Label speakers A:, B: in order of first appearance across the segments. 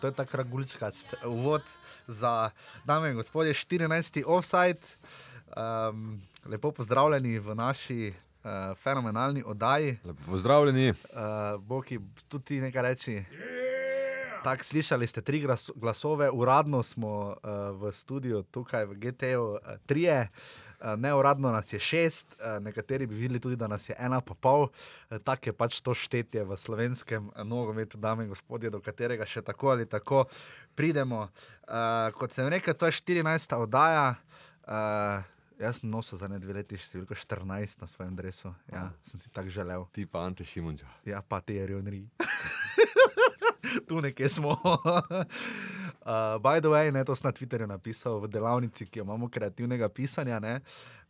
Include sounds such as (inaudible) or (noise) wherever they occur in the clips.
A: To je ta kragulčkast uvod za dame in gospodje, 14. offside. Um, lepo pozdravljeni v naši uh, fenomenalni oddaji.
B: Lepo pozdravljeni.
A: Uh, Boki, tudi ti nekaj reči. Tako slišali ste tri glas glasove, uradno smo uh, v studiu tukaj v uh, trije. Uh, neuradno nas je šest, uh, nekateri bi videli tudi, da nas je ena pa pol. Uh, tako je pač to štetje v slovenskem nogometu, dame in gospodje, do katerega še tako ali tako pridemo. Kot sem rekel, to je 14. oddaja. Jaz sem nosil za ne dve leti številko 14 na svojem drevesu. Ja, sem si tako želel.
B: Ti pa Ante Šimunča.
A: Ja, pa ti je rionri. (laughs) tu nekje smo. (laughs) uh, by the way, ne, to sem na Twitterju napisal v delavnici, ki jo imamo kreativnega pisanja. Ne,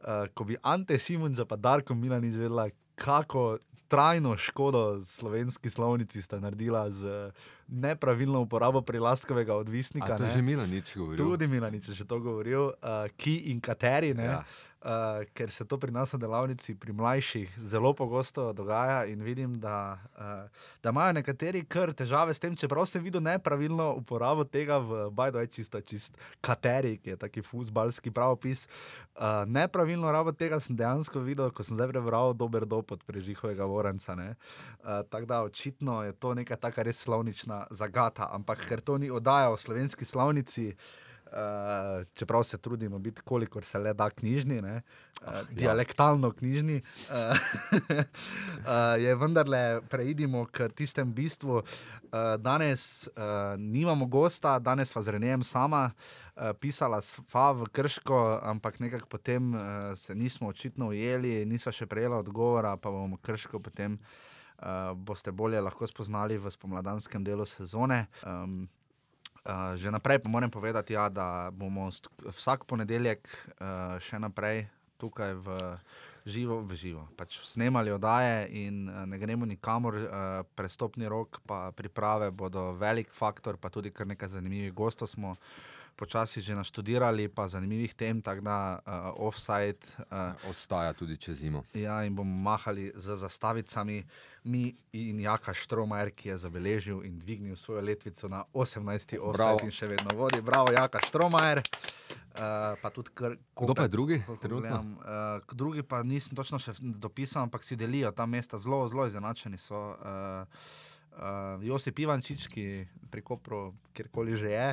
A: uh, ko bi Ante Šimunča pa Darko Milanič vedela, kako trajno škodo slovenski slovnici sta naredila z nepravilno uporabo prilaskovega odvisnika.
B: A to je
A: ne.
B: že Milanič govoril.
A: Tudi Milanič je že to govoril, uh, ki in kateri. Ne,
B: Ja.
A: Uh, ker se to pri nas na delavnici, pri mlajših, zelo pogosto dogaja in vidim, da, uh, da imajo nekateri kar težave s tem, čeprav sem videl nepravilno uporabo tega v Bajdu, je čisto čist kateri, ki je taki futbalski pravopis. Uh, nepravilno rabo tega sem dejansko videl, ko sem zdaj prebral dober dop od prežihovega Vorenca. Uh, Tako da očitno je to neka taka res slovnična zagata, ampak ker to ni oddaja o slovenski slovnici. Uh, čeprav se trudimo biti, kolikor se le da knjižni, ne, uh,
B: ja.
A: dialektalno knjižni, uh, uh, (laughs) je vendarle preidimo k tistem bistvu. Uh, danes uh, nimamo gosta, danes pa z Renejem sama. Uh, pisala sva v Krško, ampak nekako potem uh, se nismo očitno ujeli, nisva še prejela odgovora, pa bomo Krško potem uh, boste bolje lahko spoznali v spomladanskem delu sezone. Um, Uh, že naprej pa moram povedati, ja, da bomo vsak ponedeljek uh, še naprej tukaj v živo, v živo. Pač snemali oddaje in uh, ne gremo nikamor, uh, prestopni rok, pa priprave bodo velik faktor, pa tudi kar nekaj zanimivih gostov smo počasi že naštudirali, pa zanimivih tem, tako da uh, offside. Uh,
B: Ostaja tudi čez zimo.
A: Ja, in bomo mahali z zastavicami, mi in Jaka Štromajer, ki je zabeležil in dvignil svojo letvico na 18.
B: Bravo.
A: offset in še vedno vodi. Bravo, Jaka Štromajer. Uh, pa tudi kar.
B: Kdo pa je drugi trenutno?
A: gledam, Uh, drugi pa nisem točno še dopisal, ampak si delijo ta mesta zelo, zelo izenačeni. So, uh, uh, Josip Ivančič, ki pri Kopru, kjerkoli že je.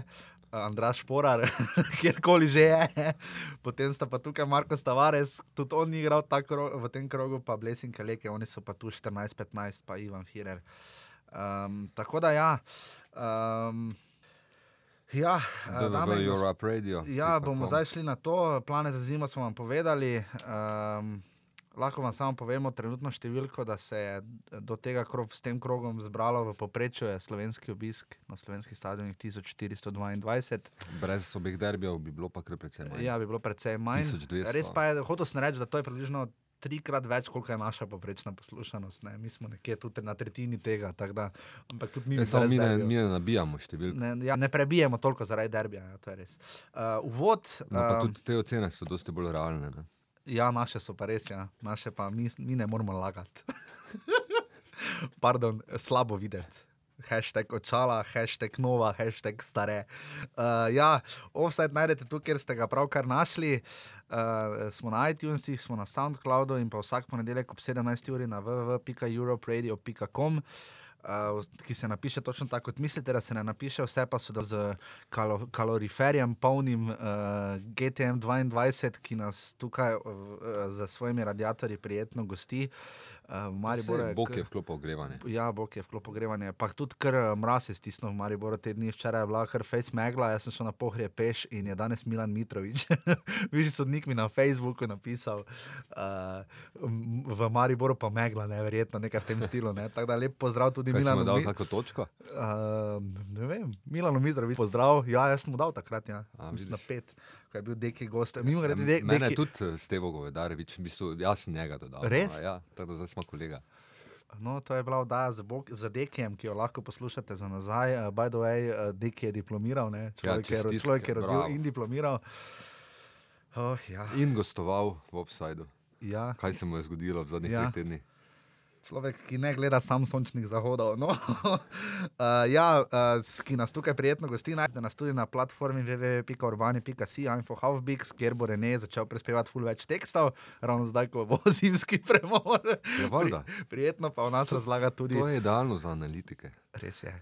A: Andraš Porar, (laughs) kjerkoli že je, potem sta pa tukaj Marko Stavares, tudi on ni igral ta krog, v tem krogu, pa Blesing Kaleke, oni so pa tu 14-15, pa Ivan Firer. Um, tako da ja. Um, ja, eh, dame in gosp-
B: Europe Radio.
A: Ja, bomo zdaj šli na to. Plane za zimo smo vam povedali. Um, lahko vam samo povemo trenutno številko, da se je do tega krog, s tem krogom zbralo v povprečju je slovenski obisk na slovenskih stadionih 1422.
B: Brez obeh derbijev bi bilo pa kar precej manj.
A: Ja, bi bilo precej manj.
B: 1200.
A: Res pa je, hotel sem reči, da to je približno. Trikrat več, koliko je naša povprečna poslušanost. Ne? Mi smo nekje tudi na tretjini tega, da, ampak tudi mi,
B: Ne, samo mi ne, mi ne nabijamo številk.
A: ne, ja, ne prebijemo toliko zaradi derbija, ja, to je res. Uh, uvod.
B: No,
A: um,
B: tudi te ocene so dosti bolj realne. Ne?
A: Ja, naše so pa res, ja. naše pa mi, mi ne moramo lagati. (laughs) Pardon, slabo videti. Hashtag očala, hashtag nova, hashtag stare. Uh, ja, offside najdete tu, kjer ste ga pravkar našli. Uh, smo na iTunesih, smo na SoundCloudu in pa vsak ponedeljek ob 17. uri na www.europradio.com. Uh, ki se napiše točno tako, kot mislite, da se ne napiše, vse pa so z kalo, kaloriferjem, polnim uh, GTM 22, ki nas tukaj uh, za svojimi radiatorji prijetno gosti. Uh,
B: Saj
A: je
B: Bog je vklopil ogrevanje.
A: Ja, bog je vklop ogrevanje. Pa tudi kar eh, mraz je stisnil v Mariboru te dni, včeraj je bila kar face megla, jaz sem šel na pohrije peš in je danes Milan Mitrovič. (laughs) Višji sodnik mi na Facebooku napisal, uh, v Mariboru pa megla, neverjetno, nekaj v tem stilu. Ne? Tako da lep pozdrav tudi
B: Kaj si mu
A: Milanu.
B: dal kako točko?
A: Uh, ne vem, Milano Mitrovič, pozdrav. Ja, jaz sem mu dal takrat, ja.
B: A,
A: Mislim na pet, ko je bil deki gost. Mimo grede, de,
B: Mene
A: deki,
B: je tudi eh, Stevo Govedarevič, v bistvu, jaz njega dodal.
A: Res?
B: A Ja, tako da zdaj smo kolega.
A: No, to je bila oddaja za, bok, za Dekijem, ki jo lahko poslušate za nazaj. Uh, by the way, uh, Deki je diplomiral, ne? človek, ja, je, ro-
B: čestitke,
A: človek je rodil
B: bravo.
A: in diplomiral. Oh, ja,
B: In gostoval v offsajdu.
A: ja.
B: Kaj se mu je zgodilo v zadnjih
A: Ja.
B: ja. treh tednih?
A: Človek, ki ne gleda sam sončnih zahodov. No. (laughs) uh, ja, uh, ki nas tukaj prijetno gosti, najdete nas tudi na platformi www.urbani.si, infohalfbix, kjer bo Rene začel prispevati ful več tekstov, ravno zdaj, ko bo (laughs) zimski premor.
B: Ja, valjda.
A: Prijetno pa v nas razlaga tudi.
B: To je idealno za analitike.
A: Res je.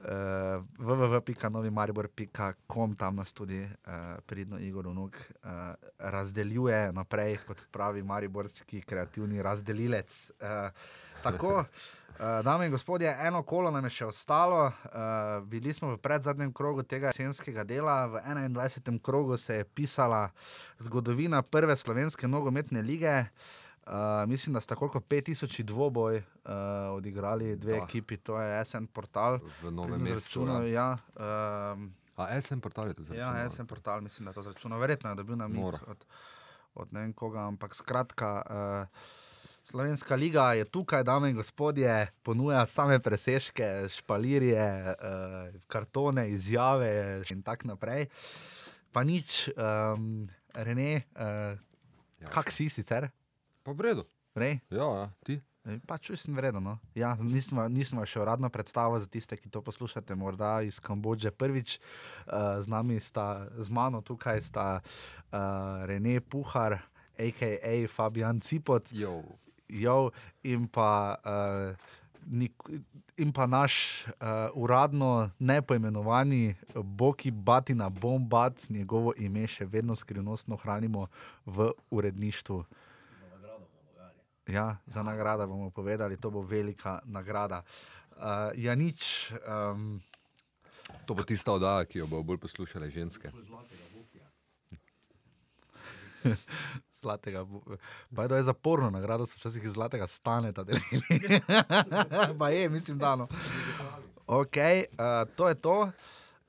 A: Uh, www.novimaribor.com, tam nas tudi uh, pridno Igor Unuk uh, razdeljuje naprej, kot pravi mariborski kreativni razdelilec. Uh, tako, uh, dame in gospodje, eno kolo nam je še ostalo. Uh, bili smo v predzadnjem krogu tega jesenskega dela, v 21. krogu se je pisala zgodovina prve slovenske nogometne lige. Uh, mislim, da sta koliko 5000 dvoboj uh, odigrali dve
B: Da.
A: ekipi, to je SN portal.
B: V novem mestu. Ja.
A: Ja, um,
B: A SM portal je to
A: ja,
B: zračunal?
A: SN portal, mislim, da je to zračunal. Verjetno je dobil na mig od, od ne vem koga, ampak skratka. Uh, Slovenska liga je tukaj, dame in gospodje, ponuja same presežke, špalirje, uh, kartone, izjave in tako naprej. Pa nič, um, Rene, uh, kak si sicer?
B: Pa v redu.
A: Rej?
B: Ja, ja, ti.
A: E, Pač sem vreden. No. Ja, nismo, nismo še uradno predstavo za tiste, ki to poslušate, morda iz Kambodže prvič. Uh, z nami sta, z mano tukaj sta uh, Rene Puhar, a.k.a. Fabian Cipot,
B: Jo.
A: Jo, in pa. Uh, Nik, in pa naš uh, uradno nepoimenovani Boki Batina Bombat, njegovo ime še vedno skrivnostno hranimo v uredništvu. Ja, za nagrado bomo povedali, to bo velika nagrada. Uh, ja, nič. Um,
B: To bo tista oddaja, ki jo bo bolj poslušale ženske. (laughs)
A: Zlatega, pa je to zaporno nagrado, so včasih iz zlatega stane ta delili. (laughs) pa je, mislim, da no. Ok, uh, to je to.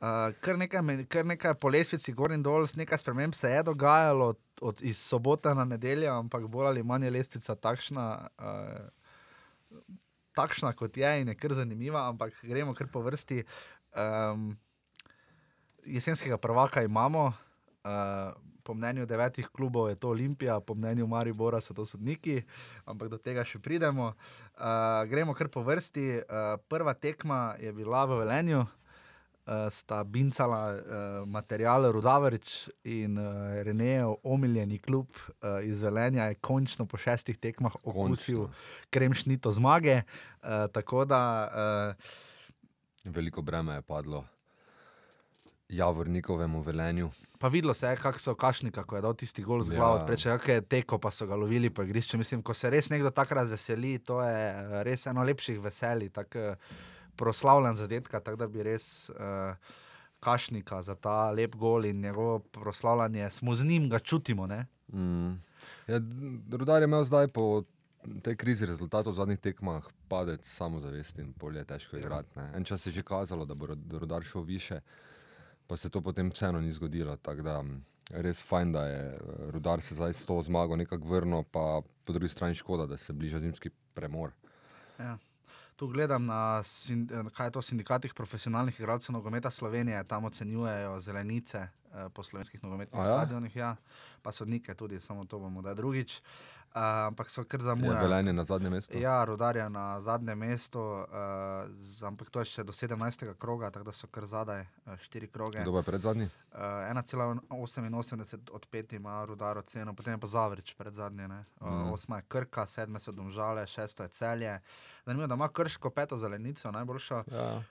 A: Uh, kar, nekaj, kar nekaj po lesvici gor in dol, nekaj sprememb se je dogajalo od, od iz sobota na nedeljo, ampak bolj ali manj je lestvica takšna, uh, takšna kot je in je kar zanimiva, ampak gremo kar po vrsti. Um, jesenskega prvaka imamo, uh, po mnenju devetih klubov je to Olimpija, po mnenju Maribora so to sodniki, ampak do tega še pridemo. Uh, gremo kar po vrsti. Uh, prva tekma je bila v Velenju. Uh, sta bincala uh, material Rudavrič in uh, Renejev omiljeni klub uh, iz Velenja je končno po šestih tekmah okusil kremšnito zmage. Uh, tako da uh,
B: Veliko breme je padlo Javornikovemu velenju.
A: Pa videlo se je, kako so kašnika, ko je dal tisti gol z
B: Ja.
A: glavo, preče kakšne teko, pa so ga lovili po igrišču. Mislim, ko se res nekdo tako razveseli, to je eh, res eno lepših veselij, tako eh, proslavljen zadetka, tako da bi res uh, kašnika za ta lep gol in njegovo proslavljanje, smo z njim, ga čutimo. Ne?
B: Mm. Ja, Rudar je imel zdaj po tej krizi rezultatov v zadnjih tekmah padec samozavesti in polje je težko igrati. ne. En čas je že kazalo, da bo Ru- Rudar šel više, pa se to potem vseeno ni zgodilo. Tako da res fajn, da je Rudar se zdaj s to zmago nekako vrnil, pa po drugi strani škoda, da se bliža zimski premor.
A: Ja. Tu gledam na kaj je to sindikatih profesionalnih igralcev nogometa Slovenije, tam ocenjujejo zelenice eh, po slovenskih nogometnih
B: A ja?
A: stadionih, ja. pa sodnike tudi, samo to bomo da drugič. Uh, ampak so kar
B: Je
A: zamujajo.
B: velenje na zadnjem mestu.
A: Ja, rodarja na zadnjem mestu, uh, z, ampak to je še do 17. kroga, tako da so kar zadaj uh, štiri kroge.
B: Kdo je pred zadnji?
A: Uh, 1,88 od 5 ima rudar oceno, potem je pa Zavrič pred zadnje. Uh,
B: Mhm.
A: osma je Krka, sedma so Domžale, šesta je Celje. Zanimivo, da ima Krško peto zelenico, najboljša,
B: Ja.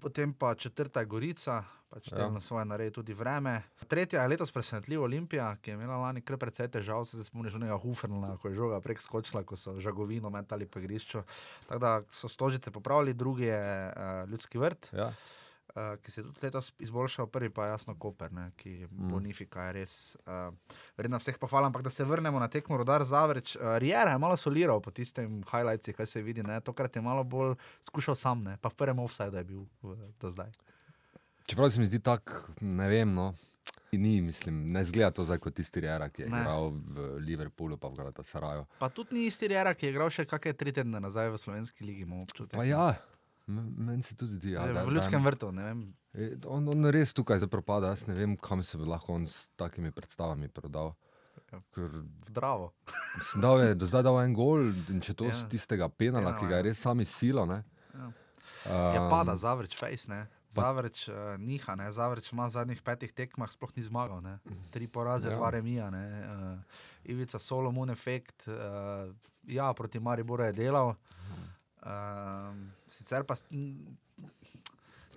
A: Potem pa četrta je Gorica, pač
B: Ja.
A: na svoje naredi tudi vreme. Tretja je letos presenetljiva Olimpija, ki je imela lani kar precej težav, se spomniš onega Huferna, ko je žoga prek skočila, ko so žagovino metali po igrišču. Tako da so stožice popravili, drugi je uh, ljudski vrt.
B: Ja.
A: Uh, ki se je tudi letos izboljšal, prvi pa je jasno Koper, ne, ki
B: Mm.
A: Bonifika je res uh, vredna vseh pohval. Ampak da se vrnemo na tekmo Rodar Zavreč, uh, Riera je malo soliral po tistem highlightsih, kaj se vidi, ne, tokrat je malo bolj skušal sam, ne, pa prvem offside je bil v, do zdaj.
B: Čeprav se mi zdi tako, ne vem. No. Ni, mislim, ne zgleda to zdaj kot tisti Rera, ki je
A: Ne.
B: igral v Liverpoolu, pa v Galatasaraju.
A: Pa tudi ni isti Riera, ki je igral še kakšne tri tedne nazaj v slovenski ligi.
B: Pa ja, meni se tudi zdi, ja, da,
A: v ljudskem vrtu,
B: je- on, on res tukaj zdaj propada. Jaz ne vem, kam se bi lahko on s takimi predstavami prodal. Ker
A: Zdravo.
B: dal je do zdaj dal en gol in če to
A: Ja.
B: ja. z tistega penala,
A: Penala,
B: ki ga je
A: ja.
B: res sami silo. Ne,
A: Ja.
B: um,
A: Je pada, Zavreč, fejs, ne. Zavreč uh, niha, ne. Zavreč ima v zadnjih petih tekmah sploh ni zmagal, ne. Tri poraze,
B: Ja.
A: dva remija, ne. Uh, Ivica Solomon efekt, uh, ja, proti Mariboru je delal. Uh, sicer pa...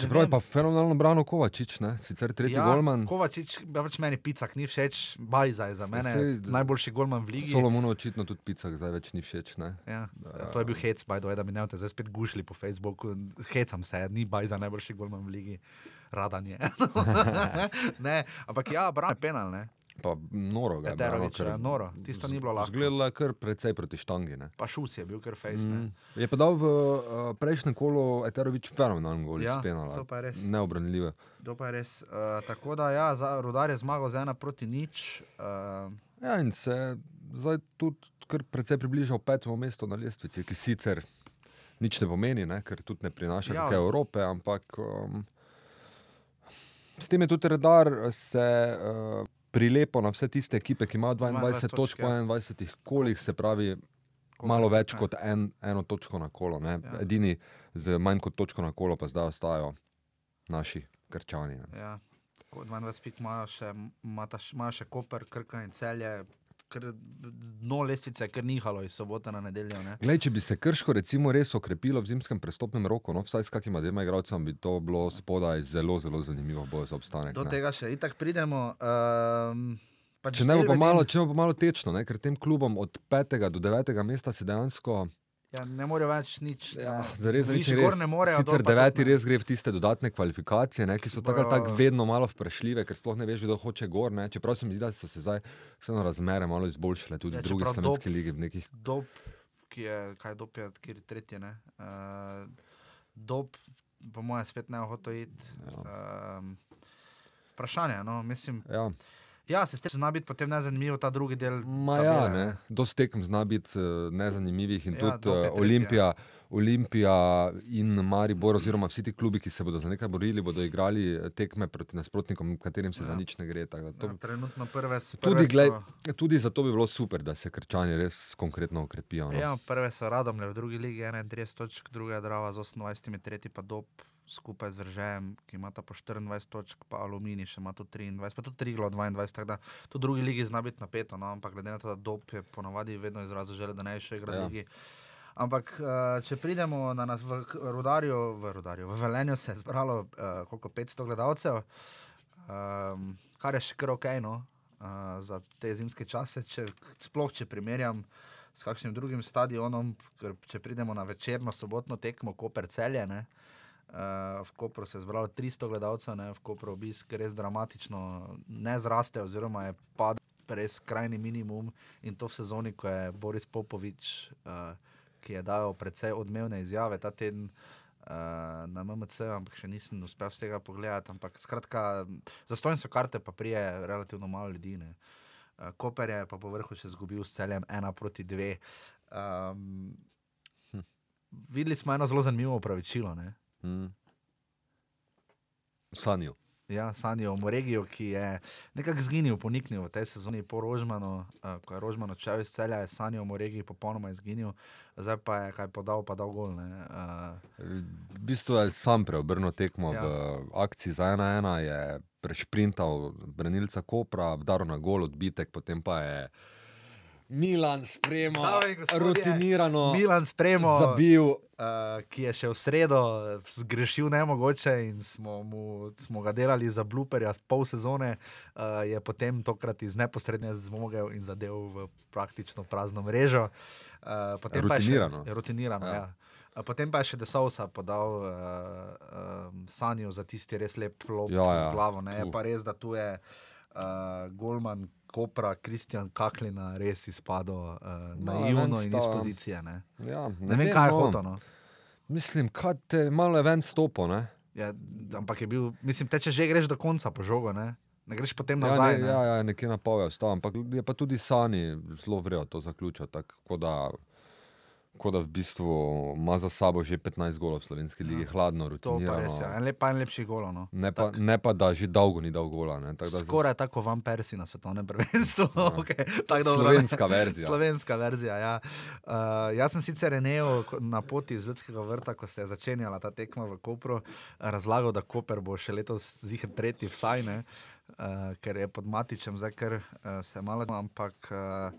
B: Čeprav je pa fenomenalno brano Kovačič, ne? sicer tretji ja, golman.
A: Kovačič, ja, pač meni picak ni všeč, bajza je za mene
B: sej,
A: najboljši golman v ligi.
B: Solomonu očitno tudi picak zdaj več ni všeč. Ne?
A: Ja, to je bil hec, by the way, da bi ne boste zdaj spet gušili po Facebooku. Hecam se, ni bajza najboljši golman v ligi. Radan je. (laughs) ne, ampak ja, brane penal, ne.
B: Pa noro ga je.
A: Eterovič,
B: ker
A: ja, noro. Tisto ni bilo lahko.
B: Zgledalo je kar precej proti štangi. Ne?
A: Pa šus je bil kar fejs. Mm.
B: Je pa dal v uh, prejšnjem kolu Eterovič fenomenalen gol
A: Ja,
B: iz penala.
A: to pa je res.
B: Neobranljive.
A: To pa je res. Uh, tako da, ja, za Rudar je zmagal z ena proti nič. Uh,
B: Ja, in se zdaj tudi kar precej približal petemu mestu na lestvici, ki sicer nič ne pomeni, ne? ker tudi ne prinaša
A: Ja.
B: ja. Evrope, ampak um, s tem je tudi redar se uh, prilepo na vse tiste ekipe, ki imajo 22
A: 22
B: točk po
A: ja.
B: 21 kolih, se pravi
A: Koliko
B: malo več
A: ne.
B: kot en, eno točko na kolo. Ne?
A: Ja.
B: Edini z manj kot točko na kolo pa zdaj ostajajo naši krčani. Ne?
A: ja, tako 22 pik imajo še, še- imajo še Koper, Krka in celje. Ker dno lestvice je kar nihalo iz sobote na nedeljo. Ne?
B: Glej, če bi se krško recimo res okrepilo v zimskem prestopnem roku, no, vsaj s kakima dvema igralcema, bi to bilo spodaj zelo, zelo zanimivo boje za obstanek.
A: Do
B: ne.
A: tega še itak pridemo. Um, pač
B: Če ne bo
A: Elvedin-
B: malo, če ne bo malo tečno, ne? ker tem klubom od 5. do 9. mesta se dejansko
A: Ja, ne morejo več nič.
B: ja,
A: ne.
B: zares več
A: gor ne morejo.
B: Sicer deveti res gre v tiste dodatne kvalifikacije, ne, ki so tako ali tako vedno malo vprašljive, ker sploh ne veš, kdo hoče gor. Ne. Čeprav se mi zdi, da so se zdaj vseeno razmere malo izboljšale tudi
A: Ja,
B: v drugi slovenski
A: Dob-
B: ligi. v Nekih,
A: Dob, ki je, kaj dob je, kjer je tretje, ne. Uh, dob, po mojem, spet ne hoče iti.
B: ja,
A: Um, vprašanje, no, mislim.
B: ja.
A: Ja, se strinjam, zna biti potem nezanimivo ta drugi del.
B: Ma ja, ne. Dosti tekem zna biti uh, nezanimivih in
A: Ja,
B: ja, tudi
A: je
B: uh,
A: tretji,
B: Olimpija, Olimpija in Maribor, oziroma vsi ti klubi, ki se bodo za nekaj borili, bodo igrali eh, tekme proti nasprotnikom, katerim se
A: Ja.
B: ja. za nič ne gre. da To,
A: Ja, trenutno prve so.
B: tudi, glej, tudi zato bi bilo super, da se krčani res konkretno okrepijo. No.
A: Ja, prve so Radomlje v drugi ligi, 31 točk, druga je Drava z 28, tretji pa Dob skupaj z Vržejem, ki ima po 24 točk, pa Alumini še ima tu 23, pa tudi Triglo 22, tako da tu drugi ligi zna biti napeto, no, ampak glede na to, da Dob je ponavadi vedno izrazil željo, da ne še igral v
B: Ja.
A: ligi. Ampak, eh, če pridemo na nas v Rudarju, v Rudarju, v Velenju se je zbralo uh, koliko 500 gledalcev, um, kar je še kar ok, no, uh, za te zimske čase, če, sploh če primerjam s kakšnim drugim stadionom, ker če pridemo na večerno sobotno tekmo, Koper celje, ne, uh, v Kopru se je zbralo 300 gledalcev, ne, v Kopru obisk res dramatično ne zraste, oziroma je padel res skrajni minimum in to v sezoni, ko je Boris Popovič, uh, ki je dal precej odmevne izjave ta teden. Uh, na MMC, ampak še nisem uspel vsega pogledati. Ampak skratka, zastojne so karte, pa prije relativno malo ljudi. ne. Uh, Koper je pa po vrhu še izgubil s celjem ena proti dve. Um,
B: Hm.
A: Videli smo eno zelo zanimivo upravičilo. Ne?
B: Mm. Sanjo.
A: Ja, Sanjo Moregiju, ki je nekako zginil, poniknil v tej sezoni po Rožmanu, uh, ko je Rožman odšel iz celja, je Sanjo Moregij popolnoma izginil, zdaj pa je kaj podal, pa dal gol. ne. Uh,
B: V bistvu je sam preobrnil tekmo
A: Ja.
B: v akciji za 1-1, je prešprintal branilca Kopra, vdaril na gol, odbitek, potem pa je Milan
A: gospodje,
B: rutinirano,
A: Milan Spremo,
B: zabil.
A: uh, ki je še v sredo zgrešil nemogoče in smo, mu, smo ga delali za bluperja pol sezone, uh, je potem tokrat iz neposredne zmogel in zadev v praktično prazno mrežo. Uh, potem pa je še-
B: Rutinirano.
A: rutinirano ja.
B: Ja.
A: Ja. Potem pa je še Desausa podal uh, um, Sanjo za tisti res lep lop
B: Ja,
A: z
B: ja,
A: glavo. Ne? Je
B: tu.
A: pa res, da tu je uh, Golman, Kopra, Kristjan Kaklina res izpadel uh, naivno
B: ven
A: in iz pozicije. Ne,
B: Ja,
A: ne vem, kaj je
B: no.
A: hotel. No.
B: Mislim, kaj te malo je ven stopo. Ne?
A: Ja, ampak je bil, mislim, te če že greš do konca po žogo, ne, ne greš potem
B: Ja,
A: nazaj.
B: ne,
A: ne.
B: ja, ja, nekje na pol je ostal, ampak je pa tudi Sani zelo vrejo to zaključil. Tako da kot da v bistvu ima za sabo že 15 golov v slovenski ligi, ja. hladno,
A: pa res
B: rutinirano.
A: En lep, en lepši golo. No.
B: Ne pa, ne pa, da že dolgo ni dal gola. Ne, zdaj-
A: Skoraj tako vam Persi na svetovnem prvenstvu. (laughs) okay, tako dobro, ne.
B: Slovenska verzija.
A: Slovenska verzija. Ja. Uh, jaz sem sicer Renejo ko- na poti iz Ljudskega vrta, ko se je začenjala ta tekma v Kopru, razlagal, da Koper bo še letos zihar tretji, vsaj ne, uh, ker je pod Matičem, zdaj ker uh, se malo, ampak. Uh,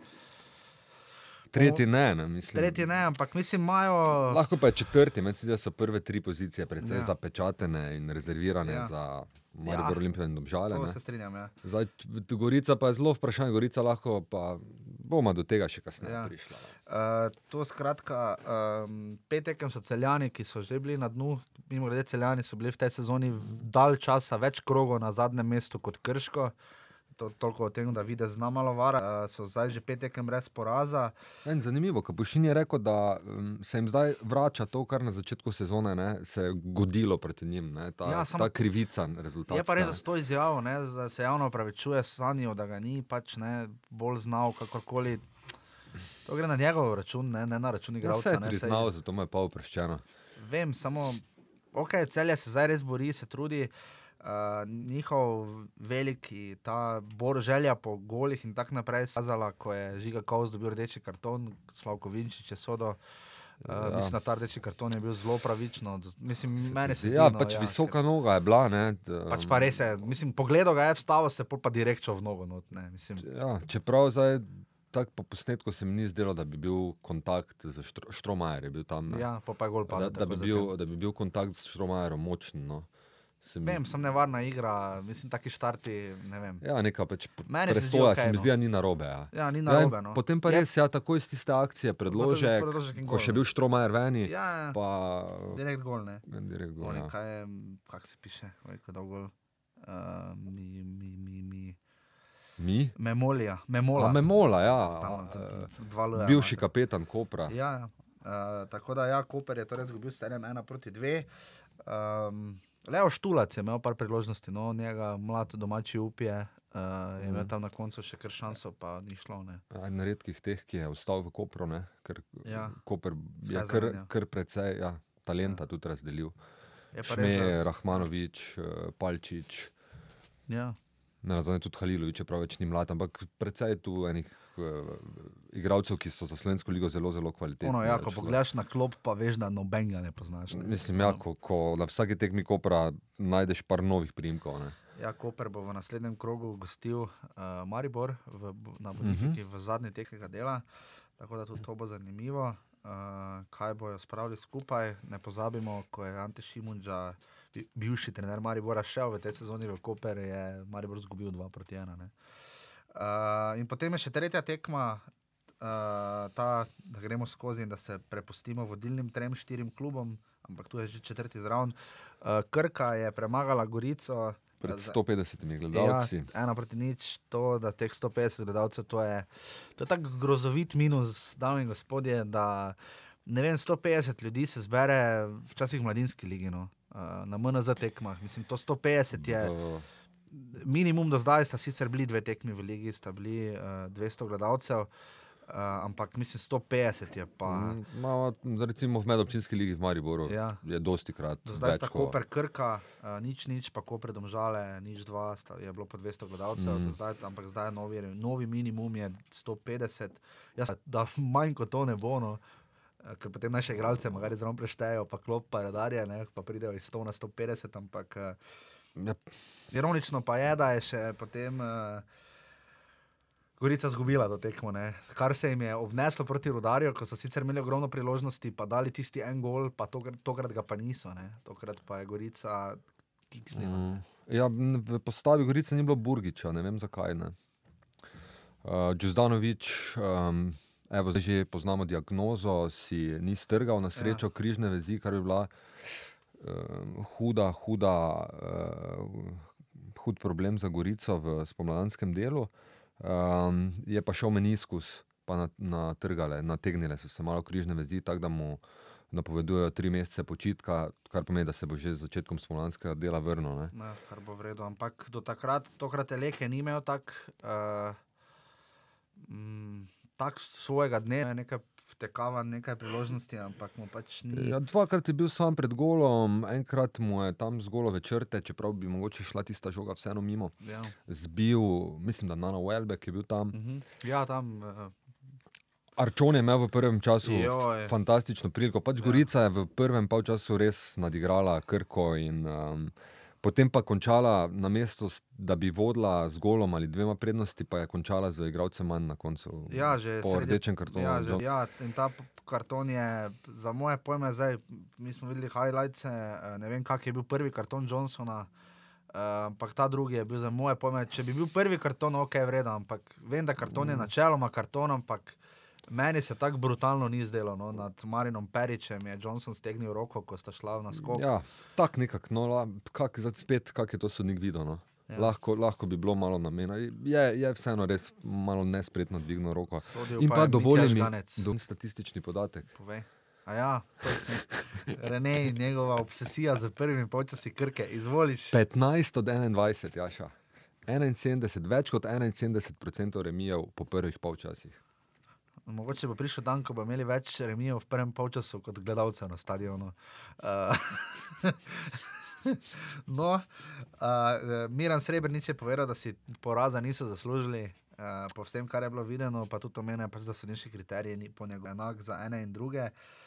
B: Tretji ne, ne mislim.
A: Tretji ne, ampak mislim, imajo.
B: Lahko pa je četrti, meni se zdi, da so prve tri pozicije precej
A: Ja.
B: ja. zapečatene in rezervirane
A: Ja.
B: ja. za Maribor,
A: Ja.
B: ja. Olimpijo in Domžale.
A: To se strinjam. Ja.
B: Zdaj, Gorica pa je zelo vprašanje, Gorica lahko pa bomo do tega še kasneje
A: Ja.
B: ja. prišla.
A: Uh, to skratka, um, pet tekem so celjani, ki so že bili na dnu. Mimo grede, celjani so bili v tej sezoni dalj časa več krogov na zadnjem mestu kot Krško. To, toliko o tem, da vidi zna malo vara. Uh, so zdaj že pet tekem brez poraza.
B: En, zanimivo, Kapušin je rekel, da um, se jim zdaj vrača to, kar na začetku sezone ne, se je godilo proti njim, ne, ta,
A: Ja,
B: ja,
A: sam-
B: ta krivica rezultat.
A: Je pa res za to izjavo, ne, da se javno opravičuje Sanjo, da ga ni pač ne, bolj znal, kakorkoli. To gre na njegov račun, ne, ne na račun
B: Ja,
A: igralca.
B: se je priznal, zato mu je pa oproščeno.
A: Vem, samo, ok, celje se zdaj res bori, se trudi. Uh, njihov veliki, ta bor želja po golih in tako naprej, se je kazala, ko je Žiga Kaus dobil rdeči karton, Slavko Vinčič je sodo. Uh, ja.
B: Ja.
A: Mislim, da ta rdeči karton je bil zelo pravično. Mislim, meni se zdi,
B: Ja,
A: no,
B: pač
A: ja,
B: visoka noga je bila. Ne, d,
A: Pač pa res je, mislim, pogledal ga je, vstavo se pa direktno v nogo. Not, ne, mislim,
B: Ja, čeprav zdaj, tako po posnetku se mi ni zdelo, da bi bil kontakt z Štro, Štromajer, je bil tam. ne.
A: ja, pa, pa je gol
B: da,
A: padel.
B: da, bi
A: takoj
B: bil, da bi bil kontakt s Štromajerom močen. No.
A: Vem, sem nevarna igra, mislim, taki štarti, ne vem.
B: Ja, neka pač
A: Meni
B: presoja se mi
A: no.
B: zdi, da ni narobe. Ja.
A: Ja, ni
B: Ja,
A: narobe. No.
B: Potem pa
A: Je-
B: res, ja, takoj iz tiste akcije predložek,
A: predložek
B: ko še bil Štromajer veni,
A: Ja, ja.
B: pa
A: direkt gol, ne.
B: ja, direkt gol. Ja.
A: kaj je, kako se piše, kako dolgo. Uh, mi, mi, mi, mi.
B: Mi?
A: Memolija, memola.
B: A Memola, ja.
A: Stalno,
B: a, eh, Bivši kapetan Kopra.
A: Ja, ja. Uh, tako da, ja, Koper je torej izgubil s 1 proti 2. Um, Leo Štulac je imel par priložnosti, no, njega mlad domači upije, uh, je imel
B: Mhm.
A: tam na koncu še kar šanso, pa ni šlo. Ne.
B: Ja, En redkih teh, ki je ostal v Kopru, ne? ker
A: Ja.
B: Koper je
A: Vse
B: kar, kar precej ja, talenta tudi razdelil.
A: Je
B: Šme, Rahmanovič, eh, Palčič,
A: Ja.
B: Ne razumem tudi Halilovič, čeprav več ni mlad, ampak precej je tu enih uh, igralcev, ki so za slovensko ligo zelo, zelo kvalitetni.
A: Ono, ja,
B: ne,
A: ko pogledaš na klop, pa veš, da nobenega ne poznaš. Ne.
B: Mislim, ja, ko, ko na vsaki tekmi Kopra najdeš par novih primkov. Ne.
A: Ja, Koper bo v naslednjem krogu gostil uh, Maribor v, na Bonifiki uh -huh. v zadnji tekmega dela, tako da tudi to bo zanimivo. Uh, kaj bojo spravili skupaj, ne pozabimo, ko je Ante Šimunča, bivši trener Maribora, šel v tej sezoni v Koper, je Maribor izgubil 2 proti 1. ne. Uh, in potem je še tretja tekma, uh, ta, da gremo skozi in da se prepustimo vodilnim trem, štirim klubom, ampak tu je že četrti zraven. Uh, Krka je premagala Gorico.
B: Pred
A: za-
B: 150 gledalci.
A: Ja, ena proti nič, to, da teh 150 gledalcev, to je, to je tako grozovit minus, dame in gospodje, da ne vem, 150 ljudi se zbere včasih v mladinski ligi, no, uh, na MNZ tekmah. Mislim, to 150 je
B: V-
A: minimum do zdaj, sta sicer bili dve tekmi v ligi, sta bili uh, 200 gledalcev, uh, ampak mislim, 150 je pa.
B: Mm, Ma, recimo v medobčinski ligi v Mariboru
A: Ja.
B: je dosti krat.
A: Do zdaj sta
B: ko-
A: Koper Krka, uh, nič, nič, pa Koper domžale, nič dva, sta, je bilo po 200 gledalcev, mm. zdaj, ampak zdaj je novi, novi minimum je 150. Jaz, da manj kot to ne bo, no, eh, ker potem naše igralce magari zelo preštejejo, pa klop, pa radarje, ne, pa pridejo iz 100 na 150, ampak uh,
B: Ja,
A: ironično pa je, da je še potem. Uh, Gorica zgubila to tekmo, ne. kar se jim je obneslo proti rudarju, ko so sicer imeli ogromno priložnosti, pa dali tisti en gol, pa tokrat, tokrat ga pa niso, ne. tokrat pa je Gorica kiksnila.
B: mm. ja, v postavi Gorice ni bilo Burgiča, ne vem zakaj. Ne. Uh, Džuzdanovič, um, evo, zdaj že poznamo diagnozo, si ni strgal na srečo ja. križne vezi, kar bi bila um, huda, huda, uh, hud problem za Gorico v spomladanskem delu. Um, je pa šel meniskus, pa na, natrgale, nategnile so se malo križne vezi, tako da mu napovedujejo tri mesece počitka, kar pomeni, da se bo že z začetkom spomladanskega dela vrnil. ne.
A: Ne, kar bo vredno. Ampak do takrat, tokrat Eleke ni imel tak, uh, mm, tak svojega dne, nekaj vtekava, nekaj priložnosti, ampak mu pač ni.
B: Ja, dvakrat je bil sam pred golom, enkrat mu je tam z golove črte, čeprav bi mogoče šla tista žoga vseeno mimo.
A: Ja.
B: Zbil, mislim, da Nana Welbeck je bil tam.
A: Mhm. ja, tam. Uh,
B: Arčon je imel v prvem času
A: Joj.
B: fantastično priliko. Pač
A: Ja.
B: Gorica je v prvem polčasu res nadigrala Krko in um, potem pa končala na mestu, da bi vodila z golom ali dvema prednosti, pa je končala z igralcem manj na koncu.
A: ja, že
B: po
A: sredi-
B: rdečem kartonu.
A: Ja, že, ja, in ta karton je za moje pojme zdaj. Mi smo videli highlights, ne vem, kak je bil prvi karton Johnsona. eh, Ampak ta drugi je bil za moje pojme. Če bi bil prvi karton, ok, vreden, ampak vem, da karton
B: Mm.
A: je načeloma karton, ampak meni se tako brutalno ni zdelo. No. Nad Marinom Peričem je Johnson stegnil roko, ko sta šla na skok.
B: Ja, tako nekako, no, kak, spet, kak je to sodnik videl. No.
A: Ja.
B: Lahko, lahko bi bilo malo namena. Je, je vseeno res malo nespretno dvignil roko.
A: Sodil
B: In
A: pa
B: pa
A: je Mitja
B: mi
A: Žganec.
B: do statistični podatek.
A: Povej. A ja. (laughs) Rene in njegova obsesija za prvimi počasi krke. Izvoliš.
B: 15 od 21, Jaša. 71, več kot 71% remijev po prvih polčasih.
A: Mogoče bo prišel dan, ko bo imeli več remijev v prvem polčasu kot gledalcev na stadionu. Uh, (laughs) no, uh, Miran Srebrenic je povedal, da si poraza niso zaslužili. Uh, po vsem, kar je bilo videno, pa tudi omenja, pač, da so nižji kriteriji ni po njegu enak za ene in druge. Uh,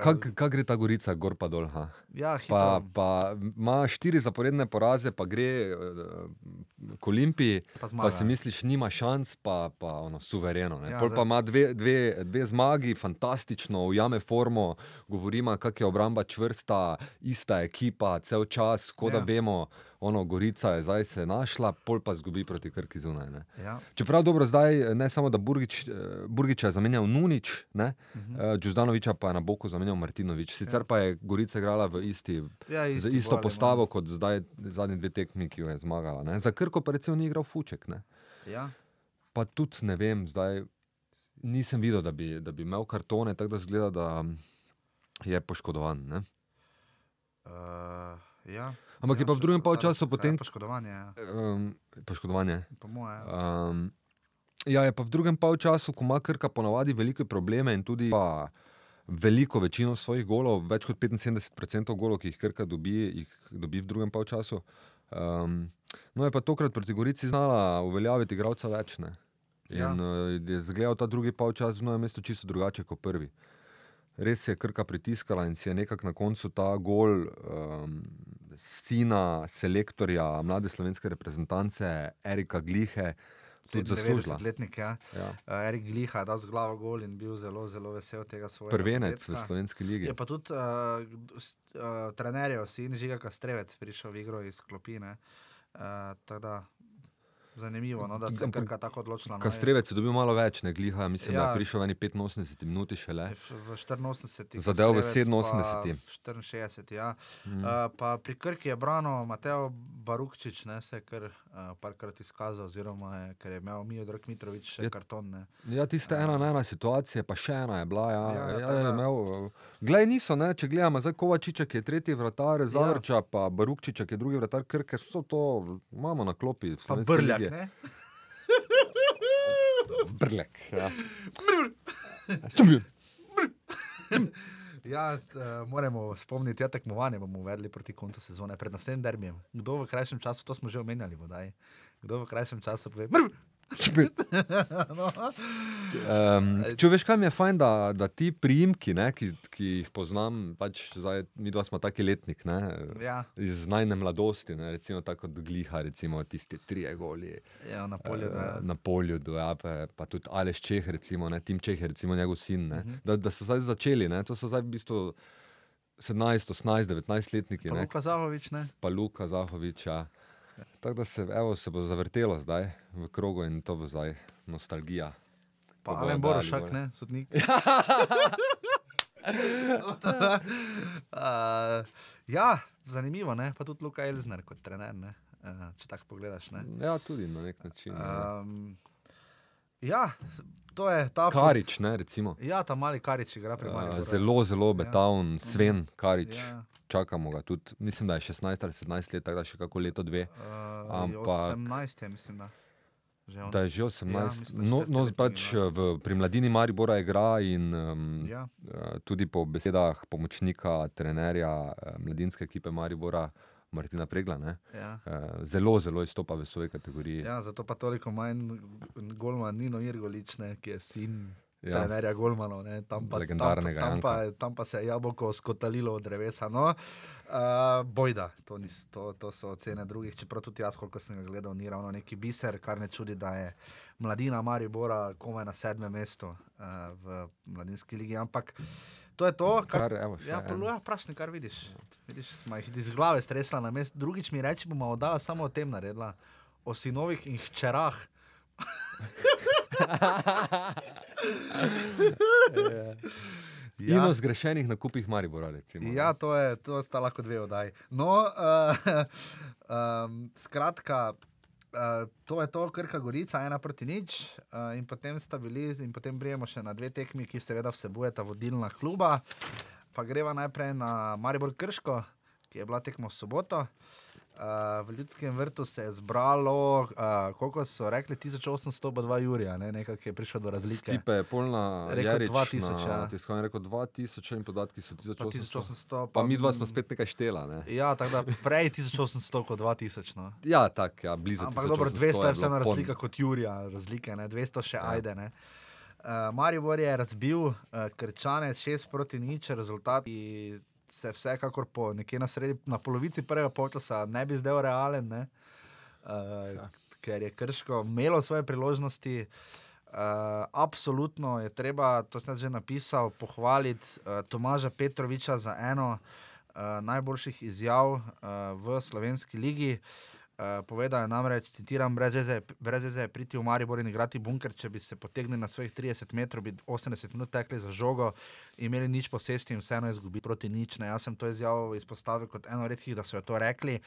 B: Kako kak gre ta gorica, gor pa dol? Ha?
A: Ja,
B: Pa,
A: hitro.
B: pa ima štiri zaporedne poraze, pa gre uh, k Olimpiji,
A: Pa
B: pa
A: zmaga.
B: si misliš, nima šans, pa, pa ono, suvereno.
A: Ja,
B: Ja, Pol pa ima dve, dve, dve zmagi, fantastično, ujame formo, govorimo, kako je obramba čvrsta, ista ekipa, cel čas, kot da
A: Ja.
B: vemo, ono, Gorica je zdaj se našla, pol pa zgubi proti Krki zunaj. Ne.
A: Ja.
B: Čeprav dobro, zdaj ne samo, da Burgič, eh, Burgiča je zamenjal Nunič, ne,
A: Mhm.
B: uh, Džuzdanoviča pa je na boku zamenjal Martinovič. Sicer pa je Gorica igrala v isti,
A: Ja, isti
B: isto
A: bolj ali
B: postavo
A: manj.
B: kot zdaj zadnji dve tekmi, ki jo je zmagala. Ne. Za Krko pa recimo ni igral Fuček. Ne.
A: Ja.
B: Pa tudi ne vem, zdaj nisem videl, da bi, da bi imel kartone, tako da zgleda, da je poškodovan. Ne.
A: Uh, ja.
B: Ampak je pa v drugem polčasu
A: ja,
B: potem-
A: Poškodovanje, ja.
B: Um, poškodovanje.
A: po mojem.
B: Um, ja, je pa v drugem polčasu, ko ima Krka ponavadi velike probleme in tudi pa veliko večino svojih golov, več kot 75% golov, ki jih Krka dobi, jih dobi v drugem polčasu. Um, no, je pa tokrat proti Gorici znala uveljaviti igralca več. Ne?
A: Ja.
B: In ja. je zgledal ta drugi polčas v novem mestu čisto drugače kot prvi. Res je Krka pritiskala in si je nekako na koncu ta gol um, sina selektorja mlade slovenske reprezentance Erika Glihe tudi zaslužila.
A: 90-letnik, ja.
B: Ja.
A: Uh, Erik Gliha je dal z glavo gol in bil zelo, zelo vesel tega svojega.
B: Prvenec v
A: zadetka.
B: slovenski ligi.
A: Je pa tudi uh, uh, trenerjev, sin Žiga Kastrevec, prišel v igro iz klopine. Uh, tako da, zanimivo, no, da se je Krka tako odločila. no,
B: Kastrevec je dobil malo več, ne gliha, mislim, ja. da
A: Ja.
B: je prišel v eni 85 minuti šele.
A: v- V 84.
B: Zadev v
A: Kastrevec
B: 87..
A: pa v 64. Ja.
B: Mm.
A: Uh, pa pri Krki je branil Mateo Barukčič, ne, se je kar uh, parkrat izkazal, oziroma je, ker je imel Mijodrog Mitrovič še
B: Je-
A: karton. Ne.
B: Ja, tiste ena na ena situacije, pa še ena je bila. Ja,
A: Ja,
B: ja, ja, imel, eh, glej, niso, ne, če gledamo, zdaj Kovačiček je tretji vratar, Zavrča, pa Barukčiček je drugi vratar, Krke, vso to imamo na klopi.
A: Pa Brljak,
B: ligi.
A: ne? (laughs)
B: Brljak. Ja. (laughs)
A: Ja, uh, moramo spomniti, da tekmovanje bomo uvedli proti koncu sezone, pred naslednjim derbijem. Kdo v krajšem času, to smo že omenjali, vodaj. Kdo v krajšem času pove, mrv!
B: Ščumbir. (laughs)
A: no.
B: Um, če veš, kaj mi je fajn, da, da ti priimki, ne, ki, ki jih poznam, pač zdaj, mi dva smo taki letnik, ne,
A: ja,
B: iz najne mladosti, ne, recimo tako kot gliha, recimo tisti trije goli.
A: ja, na polju.
B: eh,
A: Da,
B: na polju, do, ja, pa, pa tudi Aleš Čeh, recimo, ne, Tim Čeh recimo njegov sin. Ne,
A: Mhm.
B: da, da so zdaj začeli, ne, to so zdaj v bistvu 17, 18, 19 letniki,
A: pa
B: ne,
A: Luka Zahovič, ne?
B: pa Luka Zahovič. Ja. Tako da se, evo, se bo zavrtelo zdaj v krogu in to bo zdaj nostalgija.
A: Pa
B: bojo
A: Alen
B: dali
A: Borošak,
B: gole.
A: ne, sodnik. uh, (laughs) (laughs) ja, zanimivo, ne? pa tudi Luka Elzner kot trener, ne? Uh, če tako pogledaš. Ne?
B: Ja, tudi na nek način. ja.
A: Um, ja, s- to je ta.
B: Karič, ne, recimo.
A: Ja, ta mali Karič igra pri
B: Uh,
A: Mariboru.
B: zelo, zelo obetaven, Sven Karič.
A: Ja,
B: Čakamo ga tudi, mislim, da je 16 ali 17 let, tako da še kako leto, dve.
A: uh,
B: Ampak-
A: 18 je, mislim, da. Že on-
B: Da je že
A: Ja,
B: 18.
A: mislim, da
B: no, no, pač
A: ima.
B: v, pri mladini Maribora igra in um,
A: Ja.
B: eh, tudi po besedah pomočnika trenerja eh, mladinske ekipe Maribora Martina Pregla, ne,
A: Ja.
B: eh, zelo, zelo izstopa v svoji kategoriji.
A: Ja, zato pa toliko manj Golman Nino Irgolič, ne, ki je sin ja.
B: Ja.
A: trenerja Golmanov. Ne, tam, pa, tam, tam, pa, tam pa se je jabolko skotalilo od drevesa. No, uh, bojda, to, nis, to, to so ocene drugih, čeprav tudi jaz, koliko sem ga gledal, ni ravno neki biser, kar ne čudi, da je mladina Maribora komaj na sedmem mestu uh, v mladinski ligi. Ampak to je to, kar.
B: Kar, evo,
A: Ja, ja, vprašaj, kar vidiš. vidiš smo jih iz glave stresla na mest. Drugič mi reči, bomo oddajo samo o tem naredila, o sinovih in hčerah. (laughs)
B: In o zgrešenih nakupih Maribora. Recimo, ne.
A: Ja, to, je, to sta lahko dve oddaji. No, (laughs) uh, um, skratka, uh, to je to, Krka Gorica, ena proti nič. Uh, in potem sta bili, in potem brijemo še na dve tekmi, ki seveda vsebujeta vodilna kluba. Pa greva najprej na Maribor Krško, ki je bila tekmo v soboto. Uh, v ljudskem vrtu se je zbralo, uh, koliko so rekli, 1800 pa 2 Jurija, ne? nekaj je prišlo do razlike.
B: Stipe je polna,
A: Rekel
B: Jerič
A: 2000,
B: na
A: ja.
B: tiskovni rekel 2000 in podatki so
A: Pa 1800,
B: 1800. Pa mi dva smo spet nekaj štela. Ne?
A: Ja, tako da prej 1800 kot 2000. No.
B: Ja, tako, ja, blizu.
A: Ampak
B: 1800
A: dobro, 200 je vseeno
B: pon-
A: razlika kot Jurija, razlike, ne? 200 še
B: Ja.
A: ajde. Ne? Uh, Maribor je razbil uh, Krčane 6 proti nič, rezultat ki se vsekakor po nekje na, sredi, na polovici prvega polčasa ne bi zdel realen, ne? Uh,
B: Ja.
A: ker je Krško imelo svoje priložnosti. Uh, absolutno je treba, to sem že napisal, pohvaliti uh, Tomaža Petroviča za eno uh, najboljših izjav uh, v slovenski ligi. Uh, povedal je namreč, citiram, brez veze, brez veze je priti v Maribor in igrati bunker, če bi se potegnili na svojih 30 metrov, bi 80 minut tekli za žogo, imeli nič posesti in vseeno izgubili proti nič. Ne. Jaz sem to izjavo izpostavil kot eno redkih, da so jo to rekli,